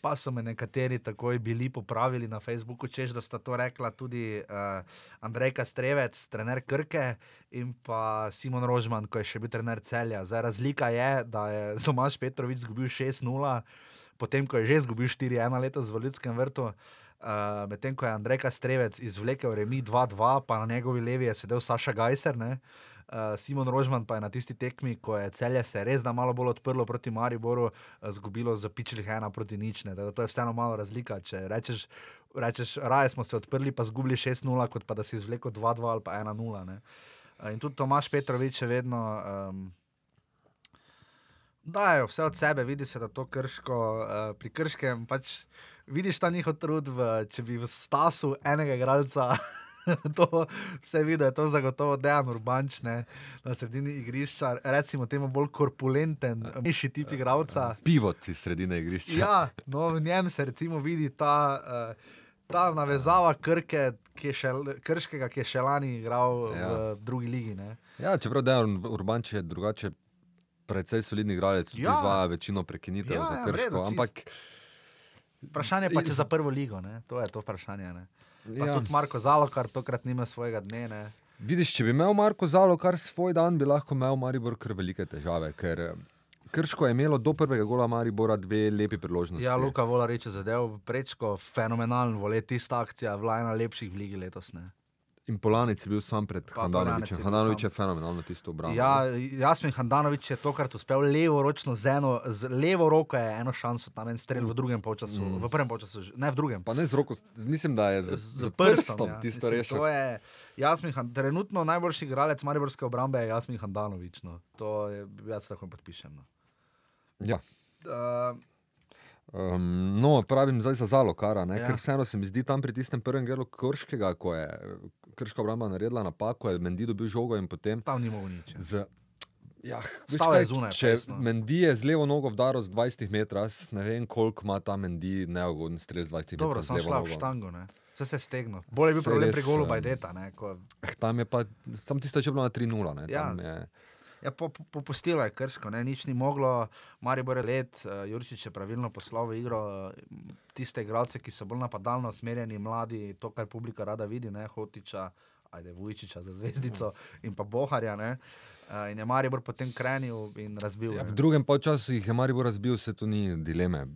A: pa so me nekateri takoj bili popravili na Facebooku, češ da sta to rekla tudi uh, Andrejka Strevec, trener Krke in pa Simon Rožman, ko je še bil trener celja. Zdaj razlika je, da je Tomaš Petrovič izgubil 6-0 potem ko je že izgubil 4-1 letos v Ljudskem vrtu. Uh, Medtem ko je Andrej Strevec izvlekel Remi 2-2, pa na njegovi levi je sedel Saša Gajser. Uh, Simon Rožman pa je na tisti tekmi, ko je celje se res da malo bolj odprlo proti Mariboru, uh, zgubilo za pičlih ena proti nič. ne. Tako da To je vseeno malo razlika. Če rečeš, rečeš raje smo se odprli, pa zgubili 6-0, kot pa da si izvlekel 2-2 ali pa 1-0. ne. Uh, In tudi Tomaš Petrovič je vedno. Um, dajo vse od sebe, vidi se, da to krško, uh, pri krškem pač vidiš ta njihov trud, v, če bi v stasu enega igralca. (laughs) To vse vidi, da je to zagotovo dejan urbanč, ne, na sredini igrišča, recimo temu bolj korpulenten, mišji tip igralca.
B: Pivot iz sredine igrišča.
A: Ja, no, v njem se recimo vidi ta, uh, ta navezava krke, ki je še, krškega, ki je še lani igral ja. V drugi ligi. Ne.
B: Ja, čeprav Dejan Urbanč je drugače precej solidni igralec, tudi
A: Ja.
B: ja. izvaja večino prekinitev
A: Ja,
B: za
A: ja,
B: krško. Ja, ampak
A: Vprašanje pa,
B: Iz-
A: za prvo ligo, ne? to je to vprašanje. Ne. Pa
B: ja,
A: tudi Marko Zalokar tokrat nima svojega dne. Ne.
B: vidiš, če bi imel Marko Zalo kar svoj dan, bi lahko imel Maribor kar velike težave. Ker eh, Krško je imelo do prvega gola Maribora dve lepi priložnosti.
A: Ja, Luka Vola reče zadev, prečko, fenomenalen, vole, tista akcija, bila ena lepših v ligi letos. Ne.
B: In Polanic je bil sam pred
A: Pa
B: Handanovičem. Handanovič je fenomenalno tisto obrambo.
A: Ja, Jasmin Handanovič je tokrat uspel levo ročno z eno, z levo roko je eno šanso, tam en strel v drugem polčasu, mm. v prvem polčasu, ne v drugem.
B: Pa ne z roko, mislim, da je z,
A: Z,
B: z,
A: z
B: prstom
A: ja.
B: tisto rešil.
A: To je Jasmin, trenutno najboljši igralec Mariborske obrambe je Jasmin Handanovič. No. To je, jaz lahko podpišem. No.
B: Ja.
A: Uh,
B: Um, no, pravim zdaj za Zalokara, ne,
A: Ja.
B: ker vseeno se mi zdi tam pri tistem prvem gelu Krškega, ko je Krška obramba naredila napako, je Mendi dobil žogo in potem
A: tam ni mogel nič. ja.
B: z. Ja,
A: Stal je
B: kaj,
A: zunaj,
B: Če
A: no.
B: Mendi je z levo nogo vdaril z 20 metrov, ne vem, koliko ima ta Mendi neugoden strel z 20
A: Dobro,
B: metrov z
A: sem
B: levo
A: šla v štango. Ne. Vse se je stegnil. Bolje je bil
B: Saj
A: problem
B: res,
A: pri golu Bajdeta. Ne, ko,
B: Eh, Tam je pa, sam tisto je že bilo na 3-0. Ne,
A: Ja.
B: je,
A: Ja, po- po- popustilo je krško, ne, nič ni moglo, Maribor je let, uh, Jurčič je pravilno poslal v igro eh, tiste igralce, ki so bolj napadalno usmerjeni, mladi, to, kar publika rada vidi, ne, Hotiča, ajde Vujčiča za zvezdico in pa Boharja. Ne. Uh, in je Maribor potem krenil in razbil.
B: Ja,
A: ne.
B: v drugem polčasu jih je Maribor razbil, se tu ni dileme.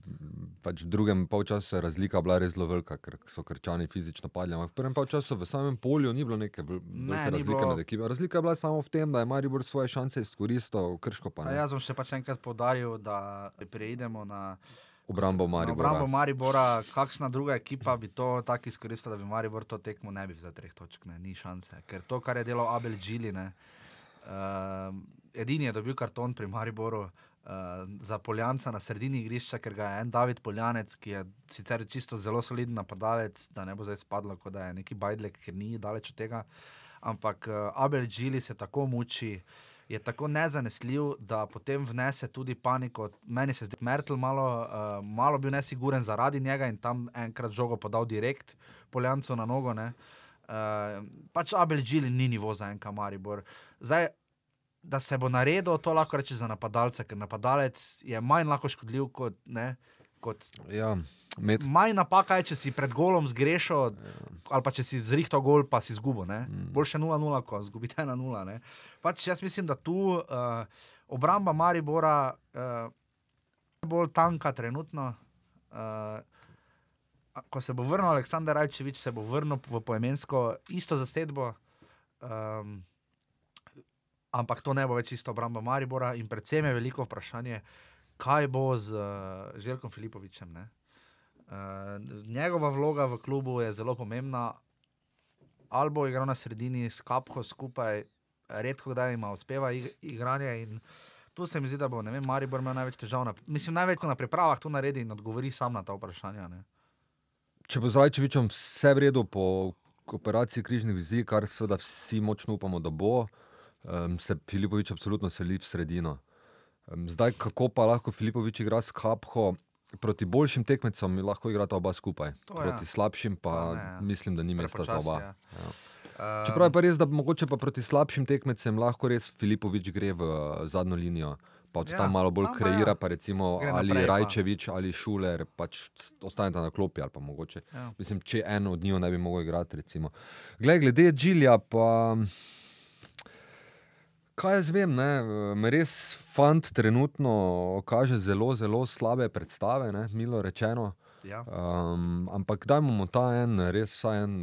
B: Pač v drugem polčasu je razlika bila res zelo velika, ker so krčani fizično padli. Ampak v prvem polčasu v samem polju ni bilo neke vel-
A: Ne,
B: velike
A: ni
B: razlike
A: bilo.
B: med ekipami. Razlika je bila samo v tem, da je Maribor svoje šanse izkoristil, krško pa
A: A
B: ne.
A: jaz bom še pač enkrat povdaril, da preidemo na
B: Obrambo
A: na
B: Maribora.
A: obrambo Maribora. Kakšna druga ekipa bi to tako izkoristila, da bi Maribor to tekmo ne bi za treh točk, ne, ni šanse. Ker to, kar je delal Abel Džili, ne, uh, edini je dobil karton pri Mariboru. Uh, za Poljanca na sredini igrišča, ker ga je en David Poljanec, ki je sicer čisto zelo soliden napadalec, da ne bo zdaj spadlo, kot da je neki Bajdlek, ker ni daleč od tega. Ampak uh, Abel Džili se tako muči, je tako nezanesljiv, da potem vnese tudi paniko. Meni se zdi, da je Mertel malo, uh, malo bil nesiguren zaradi njega in tam enkrat žogo podal direkt Poljancu na nogo. ne. Uh, pač Abel Džili ni nivo za enka Maribor. Zdaj, da se bo naredil, to lahko reče za napadalca, ker napadalec je manj lahko škodljiv kot. Ne, kot
B: Ja, med,
A: Manj napaka je, če si pred golom zgrešil, ali pa če si zrihtal gol, pa si izgubil. Mm. Boljše 0-0, kot zgubite na 0. Pač jaz mislim, da tu uh, obramba Maribora uh, je bolj tanka trenutno. Uh, ko se bo vrnil Aleksandr Rajčevič, se bo vrnil v poemensko isto zasedbo. Um, ampak to ne bo več isto obramba Maribora in predvsem je veliko vprašanje, kaj bo z uh, Željkom Filipovičem. Ne? Uh, njegova vloga v klubu je zelo pomembna. Ali bo igral na sredini s Kapko skupaj, redko kdaj ima uspeva ig igranje. In tu se mi zdi, da bo vem, Maribor imel največ težav. Na, mislim, največ na pripravah tu naredi in odgovori sam na ta vprašanja. Ne?
B: če bo z Rajčevičem vse v redu po operaciji križnih vizij, kar seveda vsi močno upamo, da bo, um, se Filipovič absolutno seli v sredino. Um, zdaj, kako pa lahko Filipovič igra s Kapho? Proti boljšim tekmecem lahko igrata oba skupaj,
A: To
B: proti
A: ja.
B: slabšim pa
A: To ne, ja.
B: mislim, da ni mesta za oba.
A: ja.
B: Ja.
A: Um,
B: Čeprav je pa res, da mogoče pa proti slabšim tekmecem lahko res Filipovič gre v eh, zadnjo linijo, pa od
A: Ja,
B: ja, tam malo bolj
A: tam pa
B: kreira,
A: ja.
B: pa recimo
A: Gre
B: ali
A: naprej pa.
B: Rajčevič ali Šuler, pač ostaneta na klopi ali pa mogoče.
A: Ja.
B: Mislim, če en od njiju ne bi mogel igrati. Recimo. Glej, glede Džilja, pa kaj jaz vem, ne, res fant trenutno kaže zelo, zelo slabe predstave, ne, milo rečeno.
A: Ja.
B: Um, ampak dajmo mu ta en, res vsaj en,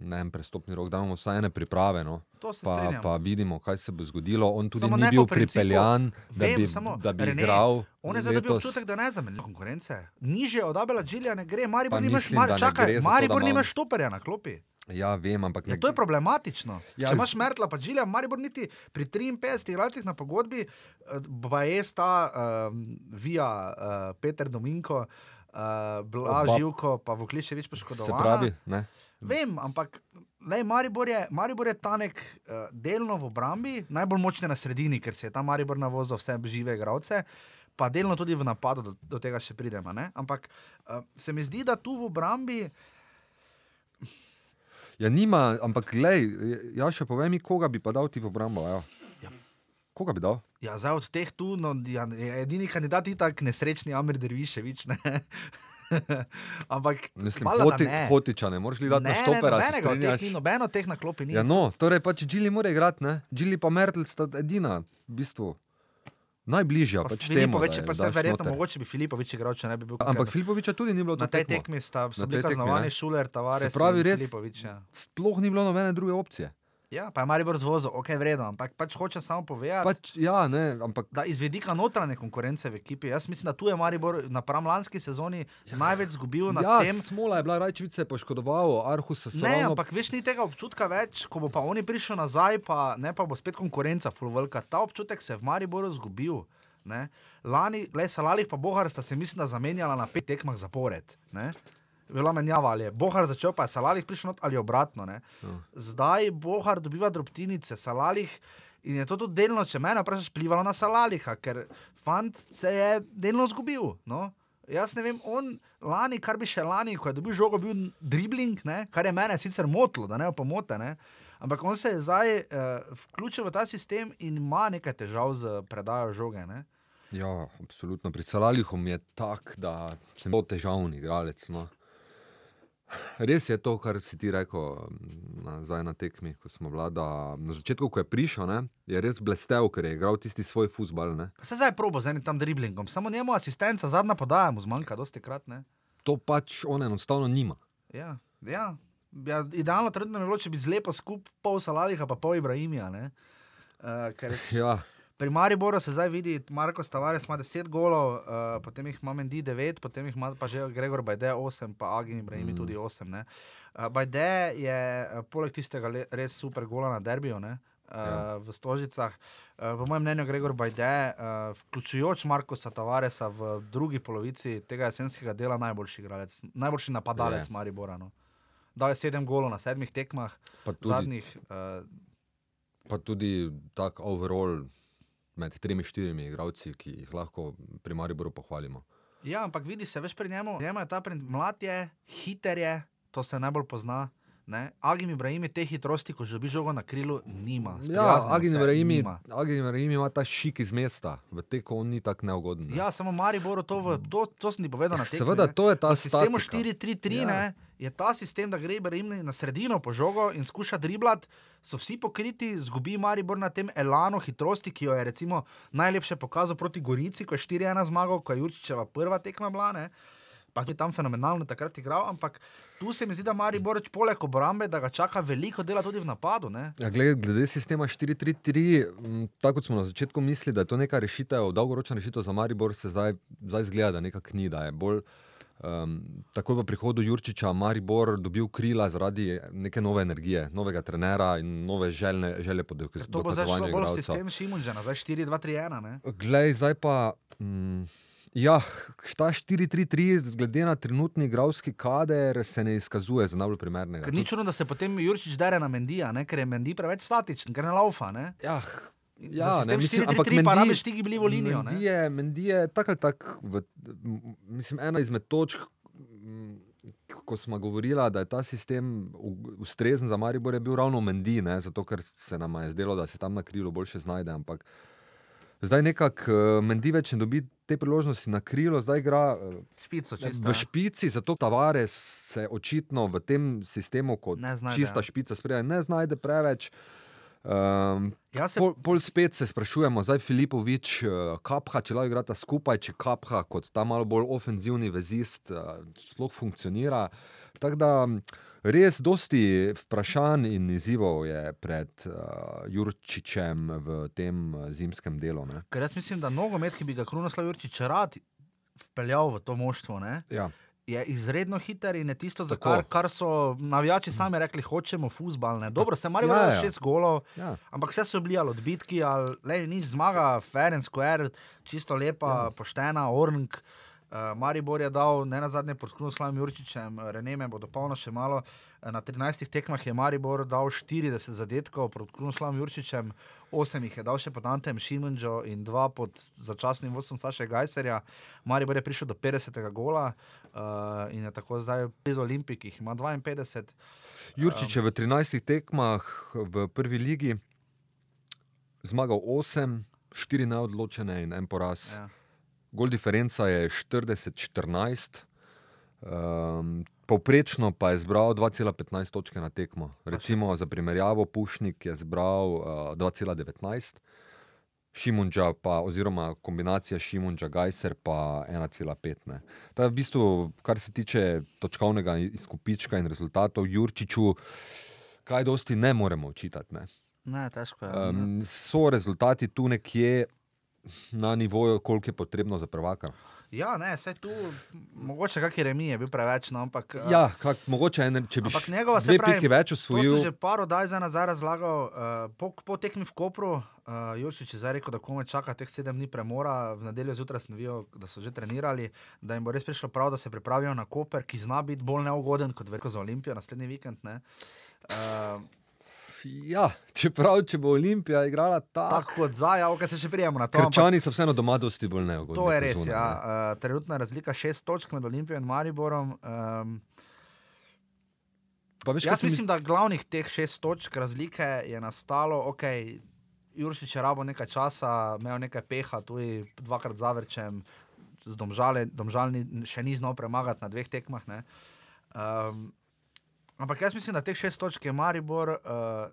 B: ne en prestopni rok, dajmo vsaj ene priprave. No. Pa,
A: strinjam.
B: pa vidimo, kaj se bo zgodilo. On tudi
A: Samo
B: ni bil
A: principu,
B: pripeljan, da
A: vem,
B: bi,
A: samo,
B: da bi
A: Rene,
B: igral.
A: On je zdaj dobil občutek, da ne zamenja konkurence. Niže od Abela Džilja ne gre, Maribor nimaš, mar, čakaj, Maribor nimaš štoperja na klopi.
B: Ja, vem, ampak
A: Ja, to je problematično.
B: Ja,
A: Ja, Če imaš Mertla, pa Džilja, Maribor niti pri 53 igralcih na pogodbi, pa je sta um, Vija, uh, Peter Dominko, uh, Blaž
B: Oba-
A: Živko, pa Vukliševič poškodovan.
B: se pravi, ne.
A: Vem, ampak lej, Maribor, je, Maribor je tanek uh, delno v obrambi, najbolj močne na sredini, ker se je ta Maribor navozil vse žive igralce. Pa delno tudi v napadu, do, do tega še pridemo. Ne? Ampak uh, se mi zdi, da tu v obrambi,
B: Ja, nima, ampak glej, ja, še povej mi, koga bi pa dal ti v obrambo. Ja.
A: Ja.
B: Koga bi dal?
A: ja, zdaj od teh tu, no, ja, edini kandidat je tak nesrečni Amir Derviševič. Ne? (laughs) ampak
B: Mislim, hoti,
A: ne.
B: hotiča, ne moreš gledati na štopera, se
A: nobenega teh ni, nobeno teh na klopi ni.
B: Ja, no, torej pač Džili mora igrati, ne? Džili pa Mertl sta edina, v bistvu. Najbližja,
A: Pa
B: pač temu.
A: Filipovič
B: da
A: je pa se verjetno,
B: noter.
A: mogoče bi Filipovič igral, če ne bi bil
B: Ampak
A: kakšen-
B: Filipoviča tudi ni bilo
A: Na tej tekmi sta bili kaznovani. Šuler, Tavares
B: Se pravi, res-
A: Filipovič. Ja.
B: Sploh ni bilo nobene druge opcije.
A: Ja, pa je Maribor zvozil, ok, vredno, ampak pač hoče samo povedati,
B: Pač, ja, ne, ampak
A: da iz vidika notranje konkurence v ekipi, jaz mislim, da tu je Maribor napram lanski sezoni največ zgubil na
B: ja,
A: tem.
B: smola je bila, Rajčevič se je poškodoval, Arhus se
A: Ne,
B: ravno
A: ampak veš, ni tega občutka več, ko bo pa oni prišel nazaj, pa ne pa bo spet konkurenca, fulvelka. Ta občutek se je v Mariboru zgubil. Ne? Lani, le Salalih pa Bohar sta se, mislim, da zamenjala na pet tekmah zapored. Ne? Bila menjava ali je Bohar začel, pa je Salalih prišel not ali obratno. Ne?
B: Ja.
A: Zdaj Bohar dobiva drobtinice, Salalih. In je to tudi delno, če me vprašaš, vplivalo na Salaliha, ker fant se je delno zgubil. No? Jaz ne vem, on lani, kar bi še lani, ko je dobil žogo, bil dribling, ne? kar je mene sicer motilo, da ne bo pomote. Ne? Ampak on se je zdaj uh, vključil v ta sistem in ima nekaj težav z predajo žoge. Ne?
B: Ja, absolutno. Pri Salalihom je tak, da sem zelo težavni igralec. No. Res je to, kar si ti rekel mm, na, zdaj na tekmi, ko smo vlada. Na začetku, ko je prišel, ne, je res blestev, ker je igral tisti svoj futbal. Ne.
A: Se zdaj probo z enim tam driblingom, samo njemu asistenca, zadnja podaja mu zmanjka, dosti krat. Ne?
B: To pač on enostavno nima.
A: Ja, ja. Ja, idealno trenutno bi bilo, če bi zlepo skupaj pol Salaliha, pa pol Ibrahimija. Uh, ker
B: Ja,
A: pri Mariboru se zdaj vidi, Marko Stavares ima 10 golov, uh, potem jih ima Mendy 9, potem jih ima pa že Gregor Bajde 8, pa Agin Ibrahimi
B: Mm.
A: tudi 8. ne. Uh, Bajde je uh, poleg tistega le, res super gola na derbiju. Ne? Uh,
B: Ja.
A: V Stožicah, uh, po mojem mnenju, Gregor Bajde, uh, vključujoč Markoša Tavaresa v drugi polovici tega jesenskega dela, najboljši igralec, najboljši napadalec
B: Je.
A: Maribora. No. Dal je sedem golov na sedmih tekmah,
B: pa tudi,
A: zadnjih. Uh,
B: pa tudi tak overall med tremi, štirimi igralci, ki jih lahko pri Mariboru pohvalimo.
A: Ja, ampak vidi se več pri njemu. Njemu je ta print mlad, je, hiter je, to se najbolj pozna. Ne? Agim Ibrahim te hitrosti, ko že bi žogo na krilu, nima.
B: Ja,
A: Sprijaznimo
B: Agin
A: se,
B: Ibrahimi,
A: nima.
B: Agin Ibrahimi ima ta šik iz mesta, v teku on ni tako neugoden. ne.
A: Ja, samo Mariboru to, v, to, to sem ti povedal na tekmi.
B: Seveda,
A: ne.
B: to je ta
A: V sistemu
B: statika.
A: 4-3-3
B: Ja.
A: ja. Je ta sistem, da gre Ibrahim na sredino po žogo in skuša driblati. So vsi pokriti, zgubi Maribor na tem elanu hitrosti, ki jo je recimo najlepše pokazal proti Gorici, ko je 4-1 zmagal, ko je Jurčičeva prva tekma bila. Ne? Pa je tam fenomenalno takrat igral, ampak tu se mi zdi, da Maribor poleg obrambe, da ga čaka veliko dela tudi v napadu.
B: Ja, glede, glede sistema 4-3-3, m, tako smo na začetku mislili, da je to neka rešitev, dolgoročna rešitev za Maribor, se zdaj, zdaj zgleda, da nekako ni, da je bolj. Um, takoj po prihodu Jurčiča Maribor dobil krila zaradi neke nove energije, novega trenera in nove željne, želje po
A: Ker To bo zdaj šlo bolj
B: igralca.
A: sistem Šimunžana, zdaj 4-2-3-1. ne.
B: Glej, zdaj pa. Mm, ja, šta 4-3-3, glede na trenutni igralski kader, se ne izkazuje za najbolj primernega.
A: Ker ni čudno, da se potem Jurčič dere na Mendija, ne? ker je Mendi preveč statičen, ker ne laufa. Ne?
B: Ja,
A: In
B: Ja, ne, mislim,
A: 4-3-3
B: ampak
A: pa
B: Mendy-
A: rabiš ti gibljivo linijo. ne.
B: Mendy je, Mendy je tako ali tako, v- mislim, ena izmed točk, m, ko smo govorili, da je ta sistem ustrezen za Maribor, je bil ravno Mendy, ne, zato ker se nam je zdelo, da se tam na krilu boljše znajde. Ampak zdaj nekako uh, Mendy več ne dobi te priložnosti na krilo, zdaj igra. eh,
A: Špico, čisto.
B: V špici, zato Tavares se očitno v tem sistemu kot
A: znajde,
B: čista
A: ja.
B: špica spredaj ne znajde preveč. Um,
A: Jaz se
B: pol, pol spet se sprašujemo, zdaj Filipovič, uh, Kapha, če lahko igrata skupaj, če Kapha kot ta malo bolj ofenzivni vezist uh, sploh funkcionira. Tako da m, res dosti vprašanj in izzivov je pred uh, Jurčičem v tem zimskem delu. Ne?
A: Ker jaz mislim, da nogomet, ki bi ga Krunoslav Jurčič rad vpeljal v to moštvo, ne,
B: Ja.
A: Je izredno hiter in je tisto, za kar, kar so navijači sami rekli, hočemo futbal. ne. Dobro, se
B: Ja,
A: ja,
B: ja.
A: šest golov,
B: Ja.
A: ampak vse so bili ali odbitki, ali le, nič zmaga, fair and square, čisto lepa, ja. poštena, ornk. Uh, Maribor je dal ne na zadnje pod Krunoslavim Jurčičem, Reneme bo dopolno še malo. Eh, Na 13 tekmah je Maribor dal 40 zadetkov pod Krunoslavim Jurčičem, 8 jih je dal še pod Antem Šimunžo in 2 pod začasnim vodstvom Saša Gajserja. Maribor je prišel do 50. gola uh, in je tako zdaj blizu Olimpikih, ima 52.
B: Jurčič je v 13 tekmah v prvi ligi zmagal 8, 4 neodločene in en poraz.
A: Ja.
B: Gol differenca je 40-14, um, povprečno pa je zbral 2,15 točke na tekmo. Recimo za primerjavo, Pušnik je zbral uh, 2,19. Šimunča, pa, oziroma kombinacija Šimunča, Gajser pa 1,5. ne. Ta v bistvu, kar se tiče točkovnega izkupička in rezultatov, Jurčiču, kaj dosti ne moremo očitati. Ne.
A: Ne, težko je.
B: Um, so rezultati tu nekje na nivoju, koliko je potrebno za prvaka.
A: Ja, ne, vse tu, mogoče kakšen remi je bil preveč, no, ampak. eh,
B: Ja, kak, mogoče ene, če bi
A: Ampak
B: š-
A: njegova, pravim,
B: piki več osvojil.
A: že par oddaj za nazaj razlagal. Uh, po, po tekmi v Kopru, uh, Jurčič je zdaj rekel, da kome čaka teh sedem dni premora, v nedeljo zjutraj sem videl, da so že trenirali, da jim bo res prišlo prav, da se pripravijo na Koper, ki zna biti bolj neugoden kot veliko za Olimpijo naslednji vikend. ne. Uh,
B: Ja, čeprav, če bo Olimpija igrala tako.
A: tako kot zdaj, ja, ok, se še prijemo na to. ampak
B: Krčani so vseeno doma dosti bolj neugodni.
A: To je res.
B: zunaj,
A: Ja.
B: ne.
A: Uh, trenutna razlika šest točk med Olimpijo in Mariborom. Um,
B: Pa veš, kaj
A: Jaz
B: se mi-
A: mislim, da glavnih teh šest točk razlike je nastalo, ok, Juršič je rabo nekaj časa, imel nekaj peha, tudi dvakrat zavrčem, z domžale, domžalni še ni znal premagati na dveh tekmah. ne. Um, Ampak jaz mislim, da teh šest točk je Maribor. Uh,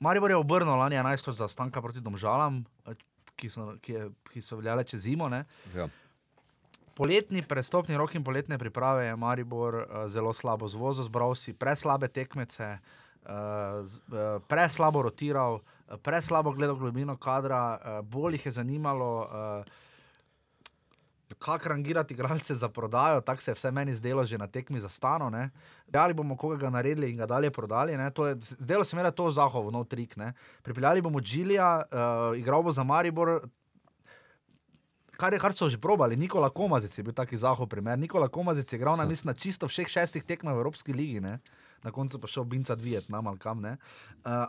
A: Maribor je obrnil lani 11 točk zaostanka proti Domžalam, eh, ki so, ki je, ki so veljale čez zimo. Ne.
B: Ja.
A: Poletni prestopni rok in poletne priprave je Maribor uh, zelo slabo zvozil, zbral si preslabe tekmece, uh, z, uh, preslabo rotiral, uh, preslabo gledal globino kadra, uh, bolj jih je zanimalo. Uh, Kako rangirati igralce za prodajo, tako se je vse meni zdelo, že na tekmi za stano. Ali bomo koga naredili in ga dalje prodali. Je, zdelo se mi, da je to zahovo, nov trik. Ne? Pripeljali bomo Džilija, uh, igral bo za Maribor, kar, je, kar so že probali. Nikola Komazic je bil taki zahov primer. Nikola Komazic je igral na, mislim, na čisto vseh šestih tekmah v Evropski ligi. Ne? Na koncu pa šel Binca dvijet, nam ali kam. Uh,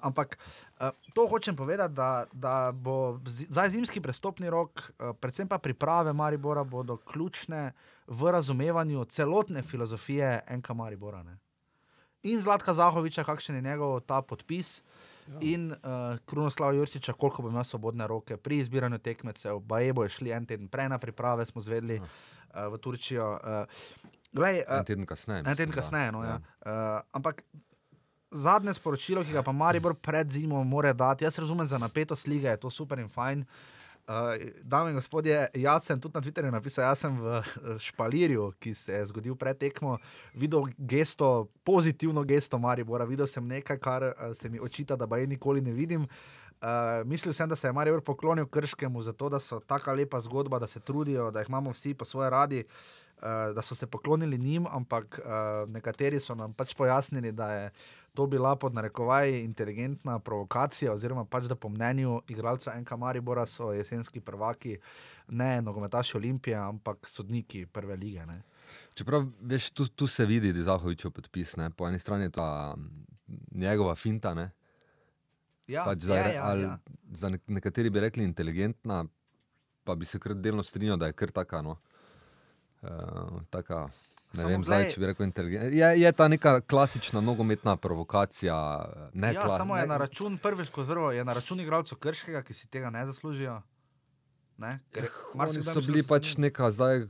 A: ampak uh, to hočem povedati, da, da bo zdaj zimski prestopni rok, uh, predvsem pa priprave Maribora, bodo ključne v razumevanju celotne filozofije NK Maribora. Ne? In Zlatka Zahoviča, kakšen je njegov ta podpis. Ja. In uh, Krunoslav Jurčiča, koliko bo imel svobodne roke pri izbiranju tekmecev, baje bo šli en teden prej na priprave, smo zvedeli uh, v Turčijo. Uh, glej, uh,
B: en teden kasneje.
A: En teden kasneje, no, ja. Ja. Uh, ampak zadnje sporočilo, ki ga pa Maribor pred zimo mora dati, jaz razumem za napetost lige, je to super in fajn. Uh, dame in gospodje, jaz sem tudi na Twitterju napisal, da sem v Špalirju, ki se je zgodil pred tekmo, videl gesto, pozitivno gesto Maribora, videl sem nekaj, kar se mi očita, da pa je nikoli ne vidim. Uh, mislil sem, da se je Maribor poklonil Krškemu, zato da so tako lepa zgodba, da se trudijo, da jih imamo vsi po svoje radi, uh, da so se poklonili njim, ampak uh, nekateri so nam pač pojasnili, da je to bila pod narekovaj inteligentna provokacija, oziroma pač da po mnenju igralcev NK Maribora so jesenski prvaki, ne nogometaši Olimpije, ampak sodniki prve lige. Ne.
B: Čeprav veš, tu, tu se vidi, da je Zahovičev podpis. Ne? Po eni strani je ta njegova finta. Ne?
A: Ja,
B: pač za,
A: je, ja,
B: ali,
A: ja.
B: za nekateri bi rekli inteligentna, pa bi se kar delno strinjal, da je kar taka. No? Uh, taka Ne
A: Samo
B: vem, zdaj, če bi rekel inteligentna. Je, je ta neka klasična nogometna provokacija. Ne,
A: Ja,
B: kla-
A: samo je
B: ne-
A: na račun, prvič kot prvo, je na račun igralcev Krškega, ki si tega ne zaslužijo. Ne? Ker marsikdaj
B: so bili
A: da
B: pač neka zdaj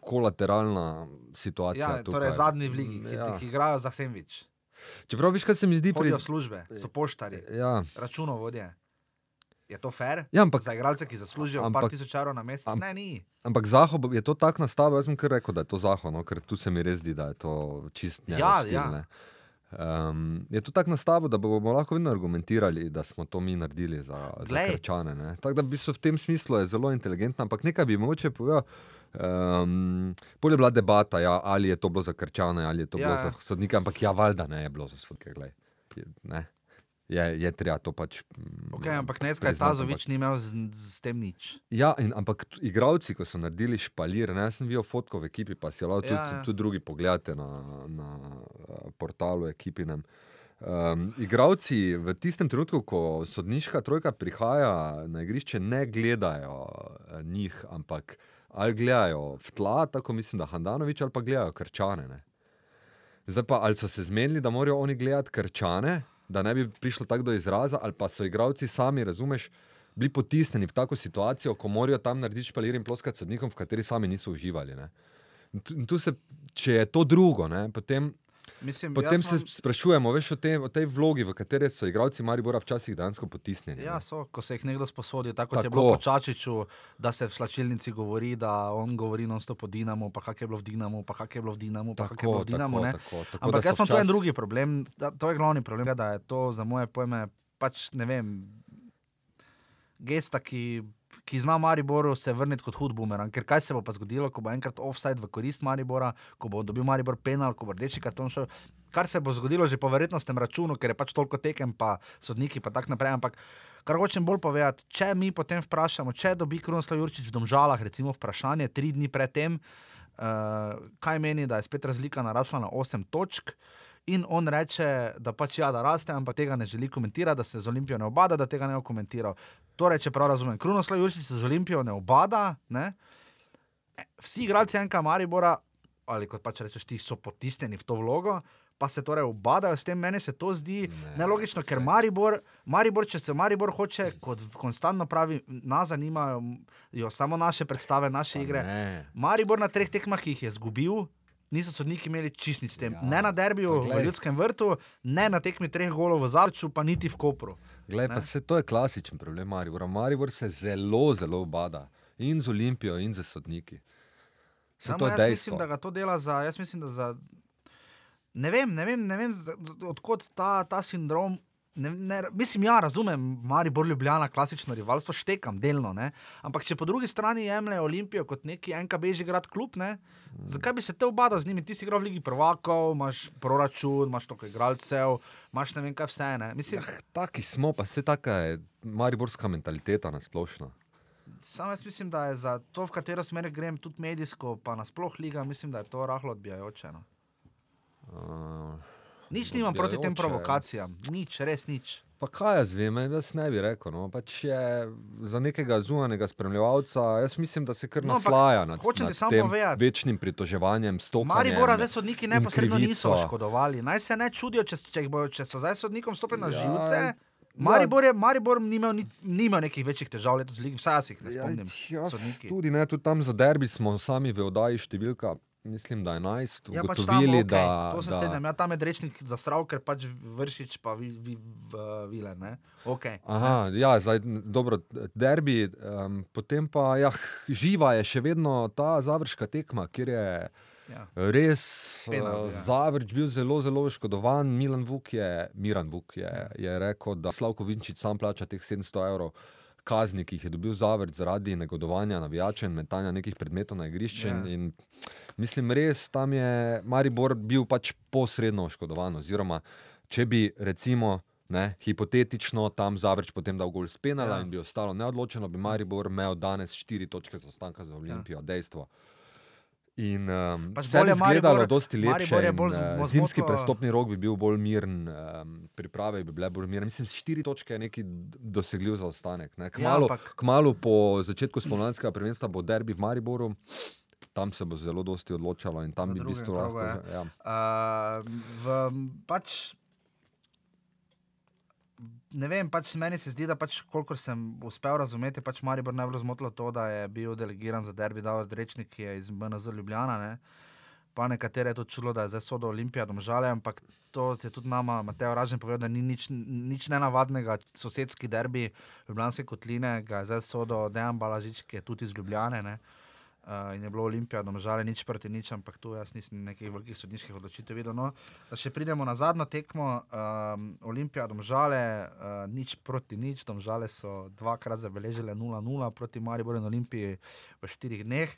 B: kolateralna situacija.
A: Ja,
B: tukaj.
A: torej zadnji v ligi, ki,
B: Ja.
A: ja. ki igrajo za Semvič.
B: Čeprav viš, kaj se mi zdi pri.
A: V službe, so poštari,
B: Ja,
A: računovodje. Je to fair?
B: ja ampak,
A: Za igralce, ki zaslužijo ampak, par tisoč evrov na mesec?
B: am-
A: Ne, ni.
B: ampak Zaho je to tako nastavil, jaz sem kar rekel, da je to Zaho, no, ker tu se mi res zdi, da je to čist njegov
A: Ja,
B: stil.
A: ja.
B: ne. Um, je to tako nastavil, da bomo lahko vedno argumentirali, da smo to mi naredili za, za
A: Glej.
B: krčane. ne. Tako da v, bistvu v tem smislu je zelo inteligentna, ampak nekaj bi mogoče povedal. Um, Pol je bila debata, ja, ali je to bilo za krčane, ali je to
A: Ja,
B: bilo
A: ja.
B: za sodnike, ampak ja, valjda ne je bilo za sodnike. glej. Je, ne. je, je treba to pač. mm,
A: Okay, ampak Necka
B: priznati,
A: Tazovič ni imel z, z tem nič.
B: Ja, in, ampak igravci, ko so naredili špalir, ne, jaz sem videl fotko v ekipi, pa si jo lahko tudi,
A: Ja, ja.
B: tudi drugi pogledate na, na eh, portalu ekipinem. Um, igravci v tistem trenutku, ko sodniška trojka prihaja na igrišče, ne gledajo eh, njih, ampak ali gledajo v tla, tako mislim, da Handanovič, ali pa gledajo krčane. Ne. Zdaj pa ali so se zmenili, da morajo oni gledati krčane, da ne bi prišlo tako do izraza, ali pa so igravci sami, razumeš, bili potisnjeni v tako situacijo, ko morajo tam narediti špalir in ploskati sodnikom, v kateri sami niso uživali. Ne. Tu se, če je to drugo, ne, potem,
A: Mislim,
B: potem se
A: imam-
B: sprašujemo veš, o, tej, o tej vlogi, v kateri so igravci Maribora včasih dejansko potisnjeni.
A: Ja, so, ko se jih nekdo sposodi, tako kot je
B: Tako.
A: bilo po Čačiču, da se v slačilnici govori, da on govori non-stop o Dinamu, pa kak je bilo v Dinamu, pa kak je bilo v Dinamu, pa kak je bilo v Dinamu. ne.
B: tako, tako,
A: Ampak jaz
B: so
A: imam to en drugi problem, da, to je glavni problem, da je to za moje pojme pač ne vem. Gesta, ki, ki zna Mariboru se vrniti kot hud bumerang. Ker kaj se bo pa zgodilo, ko bo enkrat offside v korist Maribora, ko bo dobil Maribor penal, ko bo rdeči karton šel. Kar se bo zgodilo že po verjetnostnem računu, ker je pač toliko tekem, pa sodniki pa tako naprej. Ampak kar hočem bolj povedati, če mi potem vprašamo, če dobi Krunoslav Jurčič v Domžalah, recimo vprašanje tri dni predtem, uh, kaj meni, da je spet razlika narasla na 8 točk. In on reče, da pač ja, da raste, ampak tega ne želi komentirati, da se z Olimpijo ne obada, da tega ne bo komentiral. Torej, če prav razumem, Krunoslav Jurčič se z Olimpijo ne obada, ne? E, vsi igralci NK Maribora, ali kot pač rečeš, ti so potisnjeni v to vlogo, pa se torej obadajo s tem. Meni se to zdi
B: Ne,
A: nelogično, ker Maribor, Maribor, če se Maribor hoče, kot konstantno pravi, nas zanimajo jo samo naše predstave, naše
B: Pa
A: igre.
B: ne.
A: Maribor na treh tekmah, jih je izgubil, niso sodniki imeli čist nič s tem.
B: Ja,
A: Ne na derbiju v. Ljudskem vrtu, ne na tekmi treh golov v Zavrču, pa niti v Kopru.
B: Glej, pa se to je klasičen problem Maribora. Maribor se zelo, zelo bada in z Olimpijo, in z sodniki. Se
A: Samo
B: to je dejstvo.
A: mislim, da ga to dela za. Jaz mislim, da za. Ne vem, ne vem, ne vem odkot ta, ta sindrom. Ne, ne, mislim, ja, razumem, Maribor Ljubljana, klasično rivalstvo, štekam delno. Ne? Ampak če po drugi strani jemlje Olimpijo kot neki NKB že grad klub, ne? zakaj bi se te obadal z njimi? Ti si igral v Ligi prvakov, imaš proračun, imaš toliko igralcev, imaš ne vem kaj vse. Ne? Mislim,
B: Ah, taki smo, pa se taka je mariborska mentaliteta nasplošno.
A: Samo jaz mislim, da je za to, v katero smer grem, tudi medijsko, pa nasploh liga, mislim, da je to rahlo odbijajoče. No.
B: Uh,
A: Nič nimam proti tem
B: Odbijajoče.
A: provokacijam, nič, res nič.
B: pa kaj jaz vem, jaz ne bi rekel. No. Pač je za nekega zunanjega spremljevalca, jaz mislim, da se kar
A: No,
B: naslaja nad,
A: hočem ti
B: nad
A: samo
B: tem
A: povedati.
B: večnim pritoževanjem, stopanjem.
A: Maribora zdaj sodniki neposredno niso oškodovali. Naj se ne čudijo, če, če, bojo- če so zdaj sodnikom stopili na
B: Ja,
A: živce.
B: ja.
A: Maribor, je, Maribor ni imel, ni, ni imel nekih večjih težav letos, v ligi, vsaj jaz jih ne
B: Ja,
A: spomnim. sodniki.
B: tudi ne, tudi tam za derbi smo sami v oddaji številka, mislim, da 11,
A: Ja, pač tam, okay,
B: da,
A: to se
B: da
A: strinjam. Ja, tam je rečnik zasral, ker pač vršič pa vi, vi, vile. Ne? Okay.
B: Aha, ja, zdaj, dobro, derbi, um, potem pa ja, živa je še vedno ta završka tekma, kjer je
A: Ja.
B: res
A: Penal,
B: uh,
A: ja.
B: Zavrč bil zelo, zelo oškodovan. Milan Vuk je, Miran Vuk je, je rekel, da Slavko Vinčič sam plača teh 700 evrov. Kazni, ki jih je dobil Zavrč zaradi negodovanja navijačev in metanja nekih predmetov na igrišče.
A: Ja.
B: In, in mislim, res tam je Maribor bil pač posredno oškodovan. Oziroma, če bi recimo. Ne, hipotetično tam Zavrč potem dal gol spenala
A: Ja.
B: ja. in bi ostalo neodločeno, bi Maribor imel danes štiri točke zaostanka za Olimpijo, ja. dejstvo. In um,
A: Pač
B: vse
A: je
B: izgledalo dosti lepše. In,
A: bo
B: Zimski prestopni rok bi bil bolj miren, um, priprave bi bile bolj mirne. Mislim, štiri točke je neki dosegljiv zaostanek. Ne. Kmalu,
A: Ja, ampak-
B: kmalu po začetku spomladanskega prvenstva bo derbi v Mariboru. Tam se bo zelo dosti odločalo in tam
A: V
B: bi v bistvu lahko.
A: ja.
B: Ja.
A: Uh, v, pač, ne vem, pač meni se zdi, da pač, kolikor sem uspel razumeti, pač Maribor najbolj zmotilo to, da je bil delegiran za derbi Davor Rečnik, ki je iz MNZ Ljubljana. Ne? Pa nekatere je to čulo, da je zdaj sodo Olimpija, domžale, ampak to je tudi nama, Mateo Ražen povedal, da ni nič, nič nenavadnega. Sosedski derbi Ljubljanske kotline, ga je zdaj sodo Dejan Balažič, ki je tudi iz Ljubljane. Ne? Uh, in je bilo Olimpija, domžale nič proti nič, ampak tu jaz nisem nekih velikih sodniških odločitev videl. No, da še pridemo na zadnjo tekmo, um, Olimpija, domžale, uh, nič proti nič, domžale so dvakrat zabeležile 0-0 proti Mariboru in Olimpiji v štirih dneh.